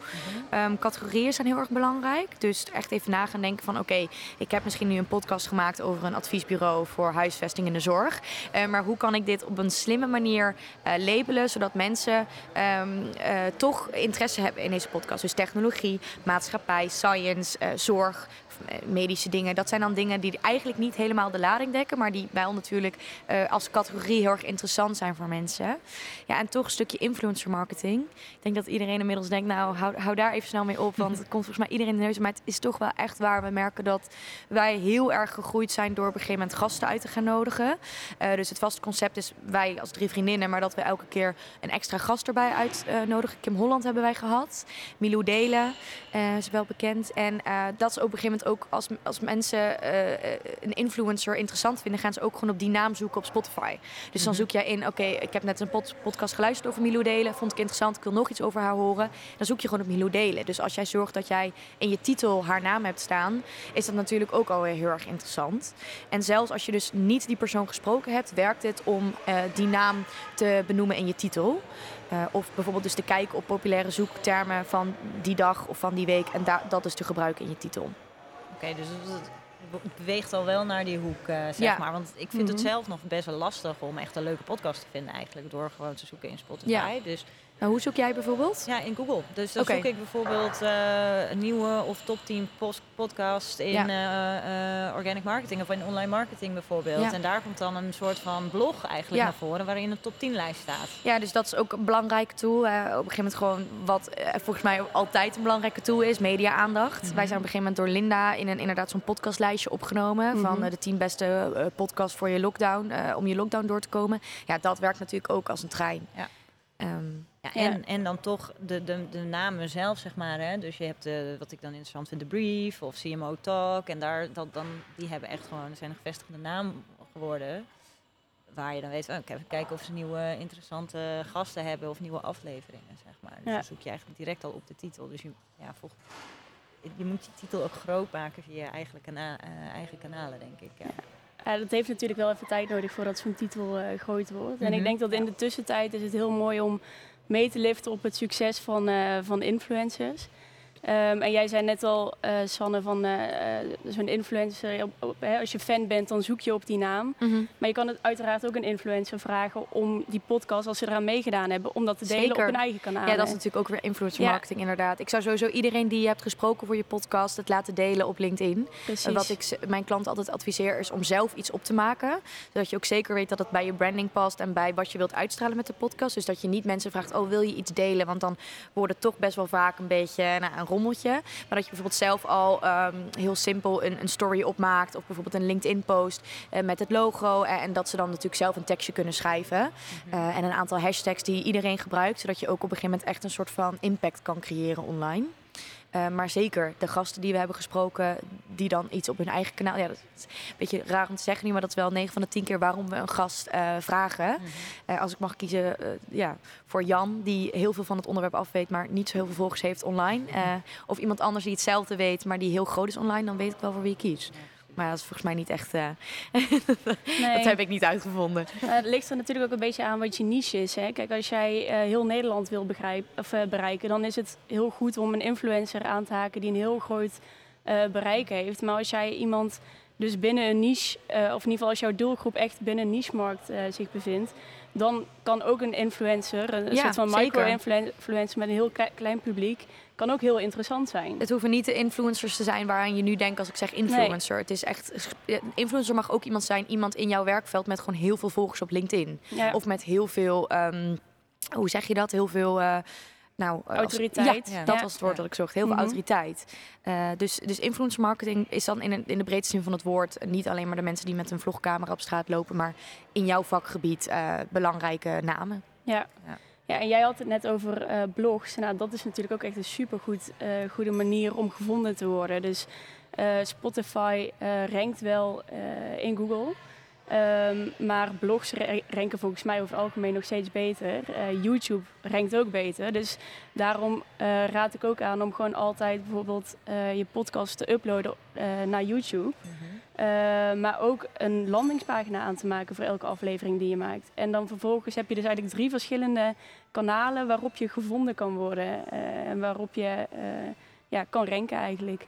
-hmm. um, categorieën zijn heel erg belangrijk. Dus echt even na gaan denken van oké, okay, ik heb misschien nu een podcast gemaakt over een adviesbureau voor huisvesting in de zorg. maar hoe kan ik dit op een slimme manier zodat mensen um, uh, toch interesse hebben in deze podcast. Dus technologie, maatschappij, science, uh, zorg, eh, medische dingen. Dat zijn dan dingen die eigenlijk niet helemaal de lading dekken, maar die wel natuurlijk uh, als categorie heel erg interessant zijn voor mensen. Ja, en toch een stukje influencer marketing. Ik denk dat iedereen inmiddels denkt, nou, hou, hou daar even snel mee op, want het komt volgens mij iedereen in de neus. Maar het is toch wel echt waar. We merken dat wij heel erg gegroeid zijn door op een gegeven moment gasten uit te gaan nodigen. Uh, dus het vaste concept is wij als drie vriendinnen, maar dat we elke keer een extra gast erbij uitnodigen. Kim Holland hebben wij gehad. Milou Delen is wel bekend. En dat is op een gegeven moment ook als, als mensen uh, een influencer interessant vinden, gaan ze ook gewoon op die naam zoeken op Spotify. Dus dan mhm. zoek jij in, oké, ik heb net een pod podcast geluisterd over Milou Delen, vond ik interessant, ik wil nog iets over haar horen. Dan zoek je gewoon op Milou Delen. Dus als jij zorgt dat jij in je titel haar naam hebt staan, is dat natuurlijk ook alweer heel erg interessant. En zelfs als je dus niet die persoon gesproken hebt, werkt het om uh, die naam te benoemen in je titel. Uh, of bijvoorbeeld dus te kijken op populaire zoektermen van die dag of van die week en dat dus te gebruiken in je titel okay, dus het beweegt al wel naar die hoek, uh, zeg ja. maar. Want ik vind mm -hmm. het mhm. zelf nog best wel lastig om echt een leuke podcast te vinden eigenlijk. Door gewoon te zoeken in Spotify. Ja. Dus nou, hoe zoek jij bijvoorbeeld? Ja, in Google. Dus dan okay. zoek ik bijvoorbeeld uh, een nieuwe of top 10 podcast in ja. uh, uh, organic marketing of in online marketing bijvoorbeeld. Ja. En daar komt dan een soort van blog eigenlijk ja. naar voren waarin een top 10 lijst staat. Ja, dus dat is ook een belangrijke tool. op een gegeven moment gewoon wat volgens mij altijd een belangrijke tool is, media-aandacht. Mm -hmm. Wij zijn op een gegeven moment door Linda in een inderdaad zo'n podcastlijstje opgenomen mm -hmm. van de 10 beste podcasts voor je lockdown, om je lockdown door te komen. Ja, dat werkt natuurlijk ook als een trein. Ja. Um, ja, en, ja. en dan toch de, de, de namen zelf, zeg maar. Hè? Dus je hebt de, wat ik dan interessant vind, de Brief of CMO Talk. En daar, dat, dan, die hebben echt gewoon, zijn een gevestigde naam geworden. Waar je dan weet, oh, even kijken of ze nieuwe interessante gasten hebben of nieuwe afleveringen, zeg maar. Dus ja. dan zoek je eigenlijk direct al op de titel. Dus je, ja, volg, je moet je titel ook groot maken via je eigen, kana uh, eigen kanalen, denk ik. Ja. Dat heeft natuurlijk wel even tijd nodig voordat zo'n titel uh, gegooid wordt. Mm -hmm. En ik denk dat in de tussentijd is het heel mooi om mee te liften op het succes van, uh, van influencers. Um, en jij zei net al, uh, Sanne, van uh, zo'n influencer, op, op, hè, als je fan bent, dan zoek je op die naam. Mm -hmm. Maar je kan het uiteraard ook een influencer vragen om die podcast, als ze eraan meegedaan hebben, om dat te delen Zeker. op hun eigen kanaal. Ja, dat is natuurlijk ook weer influencer marketing, ja. inderdaad. Ik zou sowieso iedereen die je hebt gesproken voor je podcast, het laten delen op LinkedIn. Precies. wat ik mijn klant altijd adviseer, is om zelf iets op te maken. Zodat je ook zeker weet dat het bij je branding past en bij wat je wilt uitstralen met de podcast. Dus dat je niet mensen vraagt, oh wil je iets delen? Want dan wordt het toch best wel vaak een beetje nou, een rommeltje. Maar dat je bijvoorbeeld zelf al ehm, heel simpel een, een story opmaakt. Of bijvoorbeeld een LinkedIn-post eh, met het logo. En, en dat ze dan natuurlijk zelf een tekstje kunnen schrijven. Eh, en een aantal hashtags die iedereen gebruikt. Zodat je ook op een gegeven moment echt een soort van impact kan creëren online. Uh, maar zeker de gasten die we hebben gesproken, die dan iets op hun eigen kanaal. Ja, dat is een beetje raar om te zeggen nu, maar dat is wel 9 van de 10 keer waarom we een gast uh, vragen. Mm -hmm. uh, als ik mag kiezen ja, voor Jan, die heel veel van het onderwerp afweet, maar niet zo heel veel volgers heeft online. of iemand anders die hetzelfde weet, maar die heel groot is online, dan weet ik wel voor wie ik kies. Maar dat is volgens mij niet echt. Uh, <laughs> nee. dat heb ik niet uitgevonden. Uh, het ligt er natuurlijk ook een beetje aan wat je niche is. Hè? Kijk, als jij uh, heel Nederland wil begrijpen, of, bereiken, dan is het heel goed om een influencer aan te haken die een heel groot bereik heeft. Maar als jij iemand dus binnen een niche, of in ieder geval als jouw doelgroep echt binnen een niche-markt zich bevindt, dan kan ook een influencer, een ja, soort van micro-influencer met een heel klein publiek, kan ook heel interessant zijn. Het hoeven niet de influencers te zijn waaraan je nu denkt als ik zeg influencer. Nee. Het is echt, influencer mag ook iemand zijn, iemand in jouw werkveld met gewoon heel veel volgers op LinkedIn. Ja. Of met heel veel, um, hoe zeg je dat? Heel veel. Uh, nou, autoriteit. Als, ja, dat was het woord dat ik zocht. Heel veel mm -hmm. autoriteit. Uh, dus, dus influencer marketing is dan in, een, in de breedste zin van het woord niet alleen maar de mensen die met een vlogcamera op straat lopen, maar in jouw vakgebied uh, belangrijke namen. Ja. Ja. En jij had het net over uh, blogs. Nou, dat is natuurlijk ook echt een supergoed uh, goede manier om gevonden te worden. Dus uh, Spotify rankt wel in Google. Um, maar blogs ranken volgens mij over het algemeen nog steeds beter. YouTube rankt ook beter. Dus daarom raad ik ook aan om gewoon altijd bijvoorbeeld je podcast te uploaden naar YouTube. Mm. Uh, maar ook een landingspagina aan te maken voor elke aflevering die je maakt. En dan vervolgens heb je dus eigenlijk drie verschillende kanalen waarop je gevonden kan worden. Uh, en waarop je uh, ja, kan ranken eigenlijk.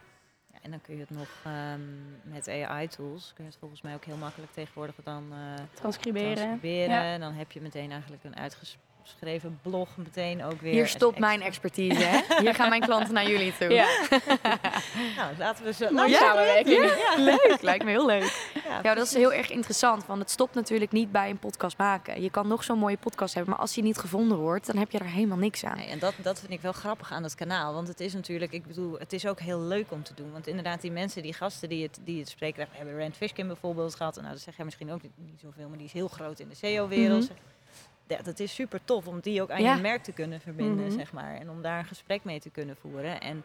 Ja, en dan kun je het nog um, met AI-tools, kun je het volgens mij ook heel makkelijk tegenwoordig dan transcriberen. transcriberen. Ja. En dan heb je meteen eigenlijk een uitgesproken geschreven blog meteen ook weer. Hier stopt mijn expertise, hè? <laughs> Hier gaan mijn klanten naar jullie toe. Ja. <laughs> nou, laten we zo nou, ja, samenwerken. Ja, ja. Leuk, lijkt me heel leuk. Ja, ja, dat is heel erg interessant, want het stopt natuurlijk niet bij een podcast maken. Je kan nog zo'n mooie podcast hebben, maar als die niet gevonden wordt, dan heb je er helemaal niks aan. Nee, en dat, dat vind ik wel grappig aan het kanaal, want het is natuurlijk, ik bedoel, het is ook heel leuk om te doen. Want inderdaad, die mensen, die gasten die het, die het spreken, we hebben Rand Fishkin bijvoorbeeld gehad. En nou, dat zeg jij misschien ook niet, niet zoveel, maar die is heel groot in de SEO-wereld. Mm -hmm ja, dat is super tof om die ook aan ja. je merk te kunnen verbinden, mm -hmm. zeg maar. En om daar een gesprek mee te kunnen voeren. En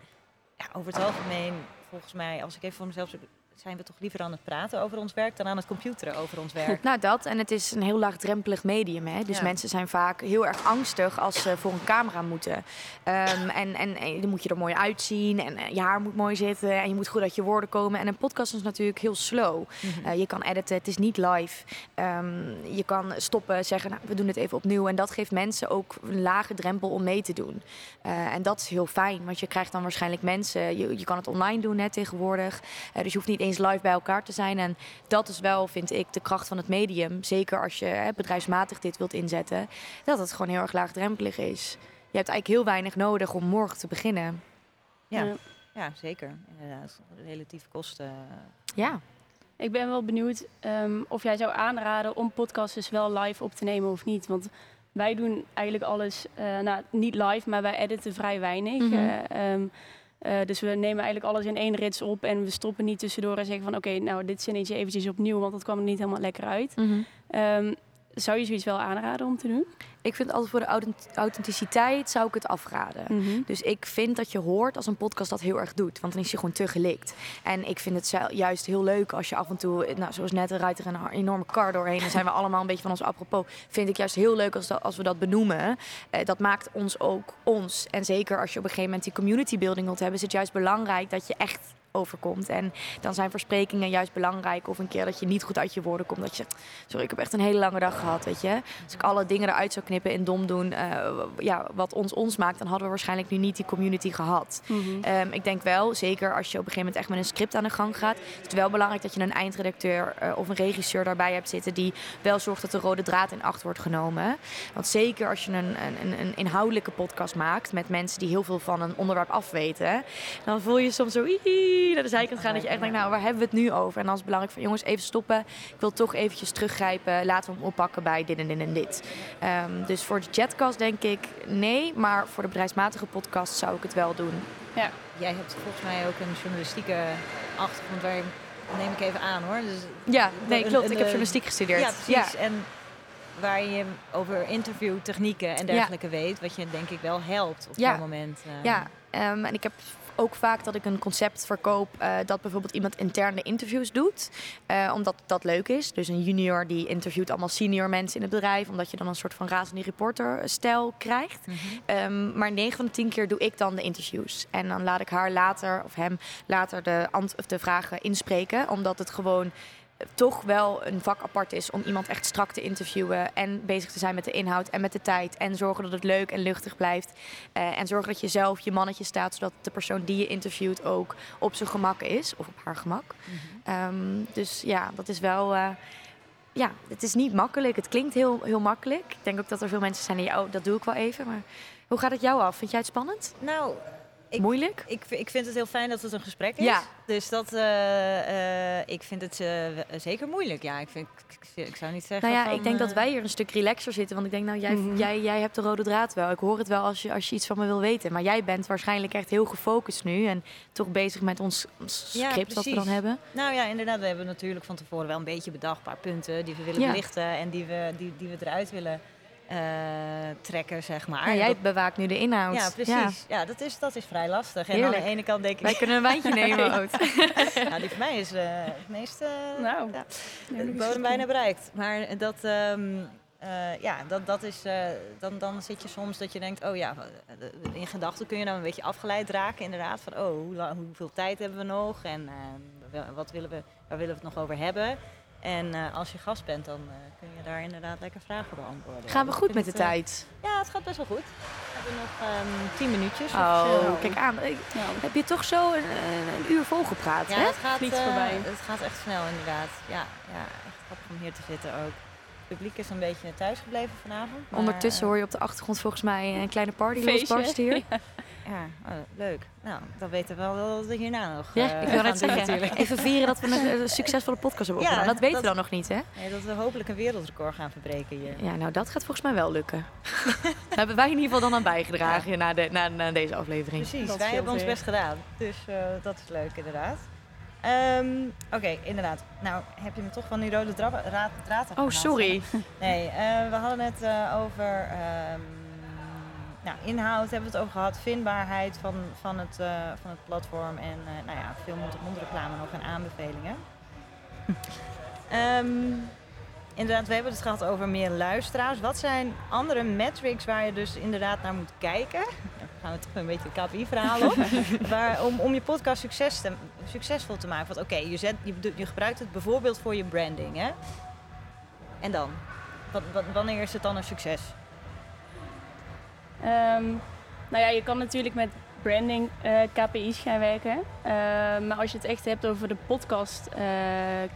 ja, over het algemeen, volgens mij, als ik even voor mezelf zijn we toch liever aan het praten over ons werk dan aan het computeren over ons werk. Nou, dat. En het is een heel laagdrempelig medium. Hè? Dus ja. mensen zijn vaak heel erg angstig als ze voor een camera moeten. Um, en, en, en, dan moet je er mooi uitzien. En je haar moet mooi zitten. En je moet goed uit je woorden komen. En een podcast is natuurlijk heel slow. Mm -hmm. uh, je kan editen. Het is niet live. Um, je kan stoppen, zeggen, nou, we doen het even opnieuw. En dat geeft mensen ook een lage drempel om mee te doen. Uh, en dat is heel fijn. Want je krijgt dan waarschijnlijk mensen. Je, je kan het online doen hè, tegenwoordig. Uh, dus je hoeft niet eens live bij elkaar te zijn. En dat is wel, vind ik, de kracht van het medium. Zeker als je hè, bedrijfsmatig dit wilt inzetten. Dat het gewoon heel erg laagdrempelig is. Je hebt eigenlijk heel weinig nodig om morgen te beginnen. Ja, ja. ja zeker. Inderdaad. Relatief kosten. Ja. Ik ben wel benieuwd um, of jij zou aanraden om podcasts dus wel live op te nemen of niet. Want wij doen eigenlijk alles, uh, nou niet live, maar wij editen vrij weinig. Mm -hmm. uh, um, uh, dus we nemen eigenlijk alles in één rits op en we stoppen niet tussendoor en zeggen van oké, okay, nou dit zinnetje eventjes opnieuw, want dat kwam er niet helemaal lekker uit. Mm -hmm. um, zou je zoiets wel aanraden om te doen? Ik vind altijd voor de authenticiteit zou ik het afraden. Mm -hmm. Dus ik vind dat je hoort als een podcast dat heel erg doet. Want dan is je gewoon te gelikt. En ik vind het juist heel leuk als je af en toe, nou, zoals net, rijdt er een enorme kar doorheen. Dan zijn we allemaal een beetje van ons apropos. Vind ik juist heel leuk als, dat, als we dat benoemen. Uh, dat maakt ons ook ons. En zeker als je op een gegeven moment die community building wilt hebben, is het juist belangrijk dat je echt overkomt. En dan zijn versprekingen juist belangrijk. Of een keer dat je niet goed uit je woorden komt. Dat je zegt, sorry, ik heb echt een hele lange dag gehad, weet je. Als ik alle dingen eruit zou knippen en dom doen, uh, ja, wat ons ons maakt, dan hadden we waarschijnlijk nu niet die community gehad. Mm -hmm. um, ik denk wel, zeker als je op een gegeven moment echt met een script aan de gang gaat, is het wel belangrijk dat je een eindredacteur uh, of een regisseur daarbij hebt zitten die wel zorgt dat de rode draad in acht wordt genomen. Want zeker als je een, een, een inhoudelijke podcast maakt met mensen die heel veel van een onderwerp afweten, dan voel je soms zo naar de zijkant gaan. Dat je echt denkt, nou, waar hebben we het nu over? En dan is het belangrijk van, jongens, even stoppen. Ik wil toch eventjes teruggrijpen. Laten we hem oppakken bij dit en dit en dit. Um, dus voor de chatcast denk ik nee. Maar voor de bedrijfsmatige podcast zou ik het wel doen. Ja. Jij hebt volgens mij ook een journalistieke achtergrond waar je, neem ik even aan hoor. Dus Ja, nee, klopt. Ik heb journalistiek gestudeerd. Ja, precies. En waar je over interviewtechnieken en dergelijke weet, wat je denk ik wel helpt op Ja. dat moment. eh. Ja, ehm, en ik heb ook vaak dat ik een concept verkoop eh, dat bijvoorbeeld iemand interne interviews doet. eh, omdat dat leuk is. Dus een junior die interviewt allemaal senior mensen in het bedrijf. Omdat je dan een soort van razende reporter stijl krijgt. Mhm. Ehm, maar 9 van de 10 keer doe ik dan de interviews. En dan laat ik haar later, of hem later, de, de vragen inspreken. Omdat het gewoon eh, toch wel een vak apart is om iemand echt strak te interviewen. En bezig te zijn met de inhoud en met de tijd. En zorgen dat het leuk en luchtig blijft. Eh, en zorgen dat je zelf je mannetje staat. Zodat de persoon die je interviewt ook op zijn gemak is. Of op haar gemak. Mhm. Ehm, dus ja, dat is wel. eh, ja, het is niet makkelijk. Het klinkt heel, heel makkelijk. Ik denk ook dat er veel mensen zijn die, oh, dat doe ik wel even. Maar hoe gaat het jou af? Vind jij het spannend? Nou, Ik- Moeilijk? ik, ik vind het heel fijn dat het een gesprek is. Ja. Dus dat, eh, ik vind het eh, zeker moeilijk. Ja, ik, vind, ik, zou niet zeggen Nou ja, van, ik denk dat wij hier een stuk relaxer zitten. Want ik denk, nou, jij, Mhm. jij, jij hebt de rode draad wel. Ik hoor het wel als je, als je iets van me wil weten. Maar jij bent waarschijnlijk echt heel gefocust nu. En toch bezig met ons, ons Ja, script dat we dan hebben. Nou ja, inderdaad. We hebben natuurlijk van tevoren wel een beetje bedacht. Een paar punten die we willen Ja. belichten. En die we, die, die we eruit willen eh, trekken, zeg maar. Jij Dat- bewaakt nu de inhoud. ja, precies. Ja, dat, is, dat is vrij lastig. En aan de ene kant denk Wij ik... kunnen een wijntje <laughs> nemen, Oud. nou, die van mij is eh, het meest... eh, Nou, ja, de bodem bijna bereikt. Maar dat, ehm, eh, ja, dat, dat is, dan, dan zit je soms dat je denkt, oh ja, in gedachten kun je dan een beetje afgeleid raken inderdaad. Van, oh, hoe lang, hoeveel tijd hebben we nog en wat willen we, waar willen we het nog over hebben? En eh, als je gast bent, dan eh, kun je daar inderdaad lekker vragen beantwoorden. Gaan we goed met de het, eh, tijd? ja, het gaat best wel goed. We hebben nog ehm, tien minuutjes. of Oh, zo. kijk aan. Ik- Ja. Heb je toch zo een, een uur vol gepraat, Ja, hè? het gaat, eh, voorbij. het gaat echt snel inderdaad. Ja, ja, echt grappig om hier te zitten ook. Het publiek is een beetje thuisgebleven vanavond. maar, Ondertussen hoor je op de achtergrond volgens mij een kleine party losbarsten hier. <laughs> Ja, oh, leuk. Nou, dan weten we wel dat we hierna nog Ja, eh, ik wil gaan net zeggen. natuurlijk. Even vieren dat we <laughs> een, eh, succesvolle podcast hebben Ja, opgedaan. dat weten dat- we dan nog niet, hè? Nee, dat we hopelijk een wereldrecord gaan verbreken hier. Ja, nou dat gaat volgens mij wel lukken. Daar <laughs> hebben wij in ieder geval dan aan bijgedragen na, de, na, na deze aflevering. Precies, Dat wij hebben ons best gedaan. Dus eh, dat is leuk inderdaad. Ehm, Oké, inderdaad. Nou, heb je me toch van die rode dra- raad, draad Oh, sorry. Nee, eh, we hadden het eh, over ehm, nou, inhoud, hebben we het over gehad, vindbaarheid van, van, het, eh, van het platform en eh, nou ja, veel mond- mondreclame nog en aanbevelingen. <laughs> Ehm, inderdaad, we hebben het gehad over meer luisteraars. Wat zijn andere metrics waar je dus inderdaad naar moet kijken? Dan gaan we toch een beetje het KPI-verhaal op. <laughs> waar, om, om je podcast succes te- succesvol te maken. Want oké, je, zet- je, gebruikt het bijvoorbeeld voor je branding. Hè? En dan? Wat, wat, wanneer is het dan een succes? Ehm, nou ja, je kan natuurlijk met branding eh, KPI's gaan werken. Ehm, maar als je het echt hebt over de podcast eh, eh,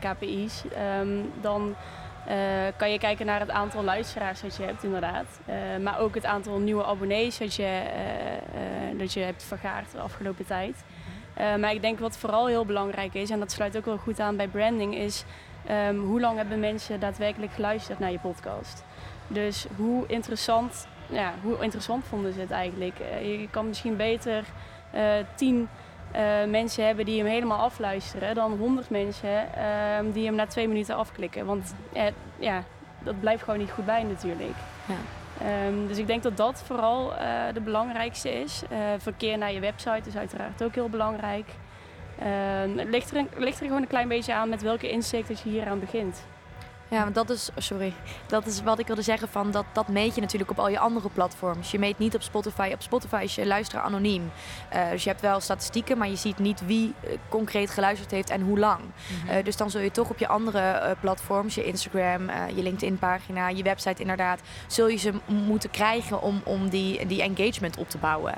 KPI's, ehm, dan kan je kijken naar het aantal luisteraars dat je hebt, inderdaad. Maar ook het aantal nieuwe abonnees dat je, dat je hebt vergaard de afgelopen tijd. Maar ik denk wat vooral heel belangrijk is, en dat sluit ook wel goed aan bij branding, is hoe lang hebben mensen daadwerkelijk geluisterd naar je podcast? Dus hoe interessant, ja, hoe interessant vonden ze het eigenlijk? Eh, je kan misschien beter eh, tien eh, mensen hebben die hem helemaal afluisteren dan honderd mensen ehm, die hem na twee minuten afklikken. Want ja, dat blijft gewoon niet goed bij natuurlijk. Ja. Ehm, dus ik denk dat dat vooral de belangrijkste is. Verkeer naar je website is uiteraard ook heel belangrijk. Ehm, het ligt er, ligt er gewoon een klein beetje aan met welke insteek dat je hier aan begint. Ja, want dat is, sorry, dat is wat ik wilde zeggen van dat, dat meet je natuurlijk op al je andere platforms. Je meet niet op Spotify. Op Spotify is je luisteraar anoniem. Eh, dus je hebt wel statistieken, maar je ziet niet wie eh, concreet geluisterd heeft en hoe lang. Eh, dus dan zul je toch op je andere platforms, je Instagram, je LinkedIn pagina, je website inderdaad, zul je ze moeten krijgen om, om die, die engagement op te bouwen.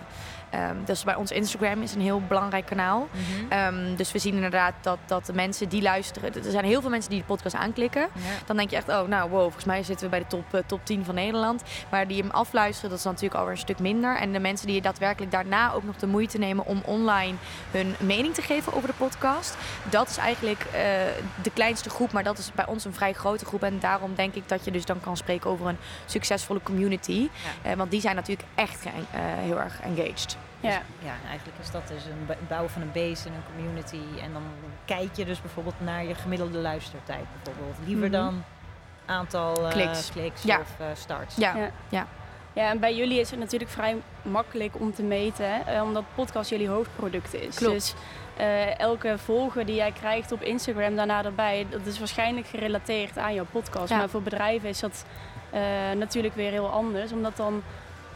Dus bij ons Instagram is een heel belangrijk kanaal. Mhm. Ehm, dus we zien inderdaad dat, dat de mensen die luisteren, er zijn heel veel mensen die de podcast aanklikken. Ja. Dan denk je echt, oh nou wow, volgens mij zitten we bij de top, eh, top 10 van Nederland. Maar die hem afluisteren, dat is natuurlijk alweer een stuk minder. En de mensen die daadwerkelijk daarna ook nog de moeite nemen om online hun mening te geven over de podcast. Dat is eigenlijk eh, de kleinste groep, maar dat is bij ons een vrij grote groep. En daarom denk ik dat je dus dan kan spreken over een succesvolle community. Eh, want die zijn natuurlijk echt heel erg engaged. Dus Ja. ja, eigenlijk is dat dus een bouwen van een base en een community. En dan kijk je dus bijvoorbeeld naar je gemiddelde luistertijd bijvoorbeeld. Liever Mhm. dan aantal eh, Kliks. kliks Ja. of eh, starts. Ja, Ja. Ja, en bij jullie is het natuurlijk vrij makkelijk om te meten, hè, eh, omdat podcast jullie hoofdproduct is. Klopt. Dus eh, elke volger die jij krijgt op Instagram daarna erbij, dat is waarschijnlijk gerelateerd aan jouw podcast. Ja. Maar voor bedrijven is dat eh, natuurlijk weer heel anders, omdat dan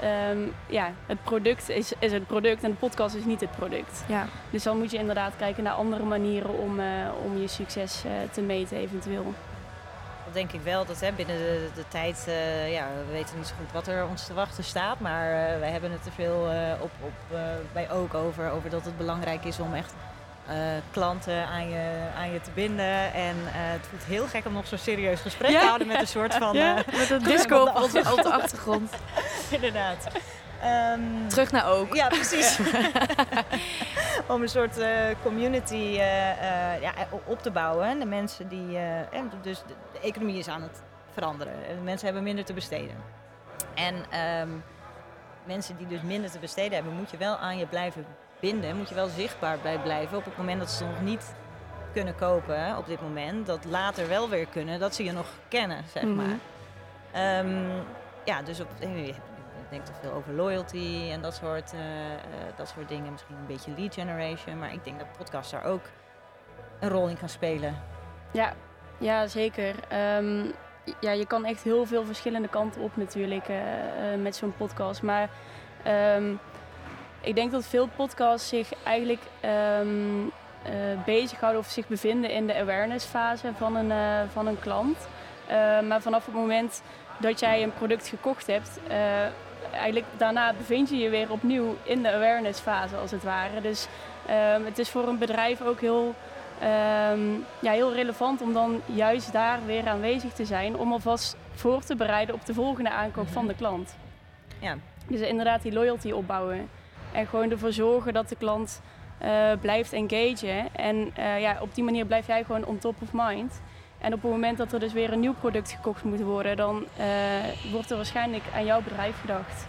ehm, ja, het product is, is het product en de podcast is niet het product. ja. Dus dan moet je inderdaad kijken naar andere manieren om, eh, om je succes eh, te meten eventueel. Dat denk ik wel. Dat hè, binnen de, de tijd, eh, ja, we weten niet zo goed wat er ons te wachten staat. Maar eh, wij hebben het er veel eh, op, op, eh, bij ook over, over dat het belangrijk is om echt eh, klanten aan je, aan je te binden. En eh, het voelt heel gek om nog zo'n serieus gesprek Ja. te houden met een soort van... Ja, eh, met een <laughs> disco <laughs> op, de achtergrond. <laughs> inderdaad. Ehm, Terug naar ook. Ja, precies. Om een soort community ja, op te bouwen. De mensen die. en dus de, economie is aan het veranderen. En de mensen hebben minder te besteden. En ehm, mensen die dus minder te besteden hebben, moet je wel aan je blijven binden. Moet je wel zichtbaar bij blijven op het moment dat ze nog niet kunnen kopen op dit moment. Dat later wel weer kunnen, dat ze je nog kennen, zeg Mhm. maar. Ehm, ja, dus op, je denkt toch veel over loyalty en dat soort, eh, eh, dat soort dingen. Misschien een beetje lead generation. Maar ik denk dat podcast daar ook een rol in kan spelen. Ja, ja zeker. Ehm, ja, je kan echt heel veel verschillende kanten op natuurlijk eh, met zo'n podcast. Maar ehm, ik denk dat veel podcasts zich eigenlijk ehm eh, bezighouden of zich bevinden in de awareness fase van een, eh, van een klant. Eh, maar vanaf het moment dat jij een product gekocht hebt, eigenlijk daarna bevind je je weer opnieuw in de awareness fase als het ware. Dus ehm, het is voor een bedrijf ook heel Ehm, ja, heel relevant om dan juist daar weer aanwezig te zijn. Om alvast voor te bereiden op de volgende aankoop van de klant. Ja. Dus inderdaad die loyalty opbouwen. En gewoon ervoor zorgen dat de klant eh, blijft engagen. En eh, ja, op die manier blijf jij gewoon on top of mind. En op het moment dat er dus weer een nieuw product gekocht moet worden, dan eh, wordt er waarschijnlijk aan jouw bedrijf gedacht.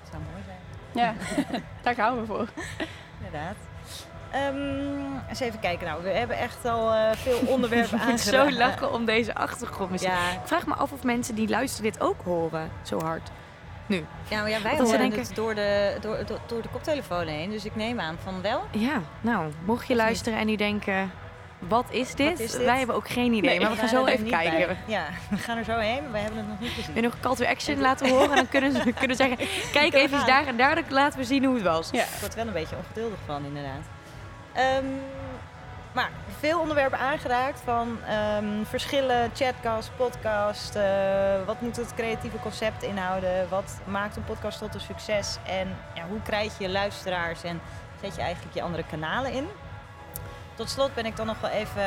Dat zou mooi zijn. Ja, <laughs> daar gaan we voor. Inderdaad. Ehm, eens even kijken. Nou, we hebben echt al veel <laughs> onderwerpen Ik moet zo lachen om deze achtergrondmuziek. Ja, Ik vraag me af of mensen die luisteren dit ook horen, zo hard. Ja, maar ja, wij horen denken- het door de, door, door, door de koptelefoon heen. Dus ik neem aan van wel. Ja, nou, mocht je Of luisteren en nu denken, wat is dit? Wat is dit? Wij hebben ook geen idee, Nee, maar we gaan zo even kijken. bij. Ja, <laughs> we gaan er zo heen. Wij hebben het nog niet gezien. Je nog een call to action laten horen? En dan kunnen ze <laughs> kunnen zeggen, kijk even daar en daar, laten we zien hoe het was. Ja. Ik word er wel een beetje ongeduldig van, inderdaad. Ehm, maar veel onderwerpen aangeraakt van ehm, verschillen, chatcast, podcast. eh, wat moet het creatieve concept inhouden? Wat maakt een podcast tot een succes? En ja, hoe krijg je luisteraars en zet je eigenlijk je andere kanalen in? Tot slot ben ik dan nog wel even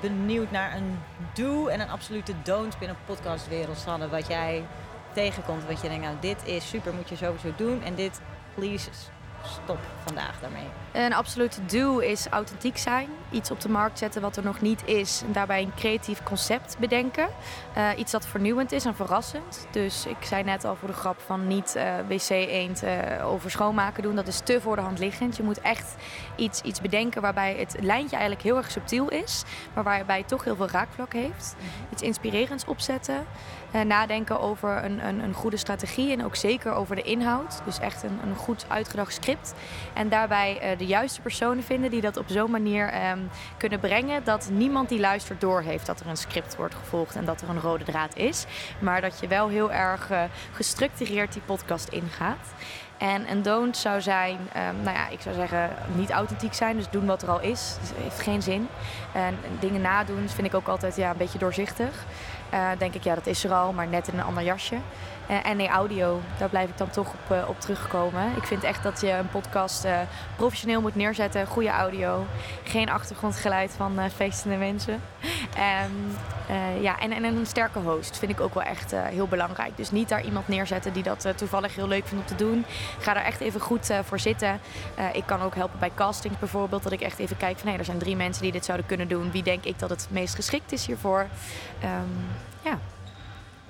benieuwd naar een do en een absolute don't binnen podcastwereld. Sanne, wat jij tegenkomt. Wat je denkt, nou dit is super, moet je sowieso doen. En dit, please, stop vandaag daarmee. Een absolute do is authentiek zijn. Iets op de markt zetten wat er nog niet is. En daarbij een creatief concept bedenken. Eh, iets dat vernieuwend is en verrassend. Dus ik zei net al voor de grap van niet eh, wc-eend eh, over schoonmaken doen. Dat is te voor de hand liggend. Je moet echt iets, iets bedenken waarbij het lijntje eigenlijk heel erg subtiel is. Maar waarbij het toch heel veel raakvlak heeft. Iets inspirerends opzetten. Nadenken over een, een, een goede strategie en ook zeker over de inhoud. Dus echt een, een goed uitgedacht script. En daarbij de juiste personen vinden die dat op zo'n manier ehm, kunnen brengen dat niemand die luistert doorheeft dat er een script wordt gevolgd en dat er een rode draad is. Maar dat je wel heel erg eh, gestructureerd die podcast ingaat. En een don't zou zijn, ehm, nou ja, ik zou zeggen niet authentiek zijn, dus doen wat er al is. Dus heeft geen zin. En dingen nadoen vind ik ook altijd ja, een beetje doorzichtig. Eh, denk ik, ja, dat is er al, maar net in een ander jasje. Eh, en nee, audio, daar blijf ik dan toch op, eh, op terugkomen. Ik vind echt dat je een podcast eh, professioneel moet neerzetten. Goede audio. Geen achtergrondgeluid van eh, feestende mensen. En, eh, ja, en, en een sterke host vind ik ook wel echt eh, heel belangrijk. Dus niet daar iemand neerzetten die dat eh, toevallig heel leuk vindt om te doen. Ga daar echt even goed eh, voor zitten. Eh, ik kan ook helpen bij castings bijvoorbeeld. Dat ik echt even kijk van hé, er zijn drie mensen die dit zouden kunnen doen. Wie denk ik dat het meest geschikt is hiervoor? Ehm, ja.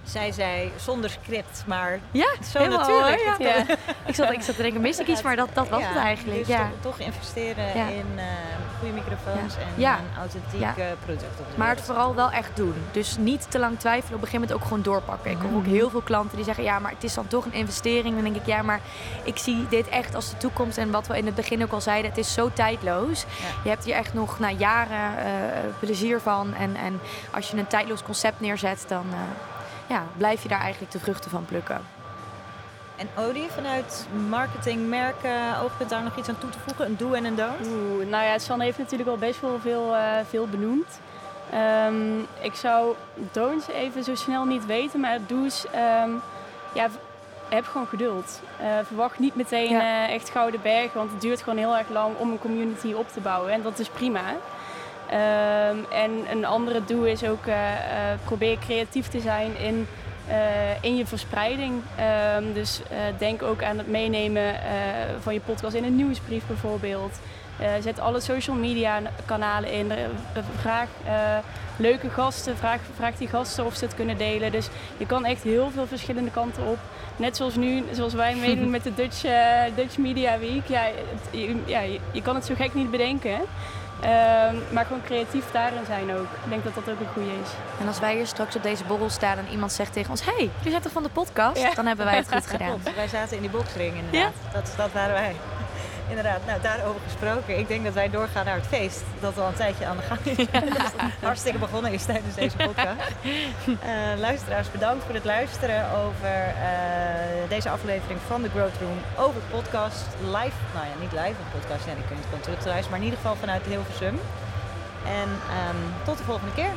Zij zei zonder script, maar Ja, zo helemaal, natuurlijk. hoor, ja. Ik zat, ik zat te denken, mis ik iets, maar dat, dat was ja, het eigenlijk. Dus ja. toch, toch investeren in eh, goede microfoons en een authentiek product op Maar het vooral wel echt doen. Dus niet te lang twijfelen, op een gegeven moment ook gewoon doorpakken. Ik hoor ook heel veel klanten die zeggen, ja, maar het is dan toch een investering. Dan denk ik, ja, maar ik zie dit echt als de toekomst. En wat we in het begin ook al zeiden, het is zo tijdloos. Je hebt hier echt nog na jaren eh, plezier van. En, en als je een tijdloos concept neerzet, dan eh, ja, blijf je daar eigenlijk de vruchten van plukken. En Odie, vanuit marketing, merken, oogpunt daar nog iets aan toe te voegen? Een do en een don't? Oeh, nou ja, Sanne heeft natuurlijk al best wel veel, eh, veel benoemd. Ehm, ik zou don'ts even zo snel niet weten, maar do's, ehm, ja, heb gewoon geduld. Eh, verwacht niet meteen Ja. eh, echt gouden berg, want het duurt gewoon heel erg lang om een community op te bouwen. En dat is prima. Ehm, en een andere doel is ook eh, eh, probeer creatief te zijn in, eh, in je verspreiding. Ehm, dus denk ook aan het meenemen van je podcast in een nieuwsbrief bijvoorbeeld. Zet alle social media kanalen in. Vraag leuke gasten, vraag, vraag die gasten of ze het kunnen delen. Dus je kan echt heel veel verschillende kanten op. Net zoals nu, zoals wij <laughs> meedoen met de Dutch, Dutch Media Week. Ja, het- ja, je, je kan het zo gek niet bedenken. Ehm, maar gewoon creatief daarin zijn ook. Ik denk dat dat ook een goede is. En als wij hier straks op deze borrel staan en iemand zegt tegen ons... hey, jullie zijn toch van de podcast? Ja. Dan hebben wij het goed <laughs> gedaan. Klopt, wij zaten in die boxring inderdaad. Dat, dat waren wij. Inderdaad, nou daarover gesproken. Ik denk dat wij doorgaan naar het feest. Dat al een tijdje aan de gang is. <laughs> Hartstikke begonnen is tijdens deze podcast. <laughs> Eh, luisteraars, bedankt voor het luisteren over eh, deze aflevering van The Growth Room. Over podcast live. Nou ja, niet live, een podcast. Ja, die kun je gewoon terugluisteren. Maar in ieder geval vanuit Hilversum. En ehm, tot de volgende keer.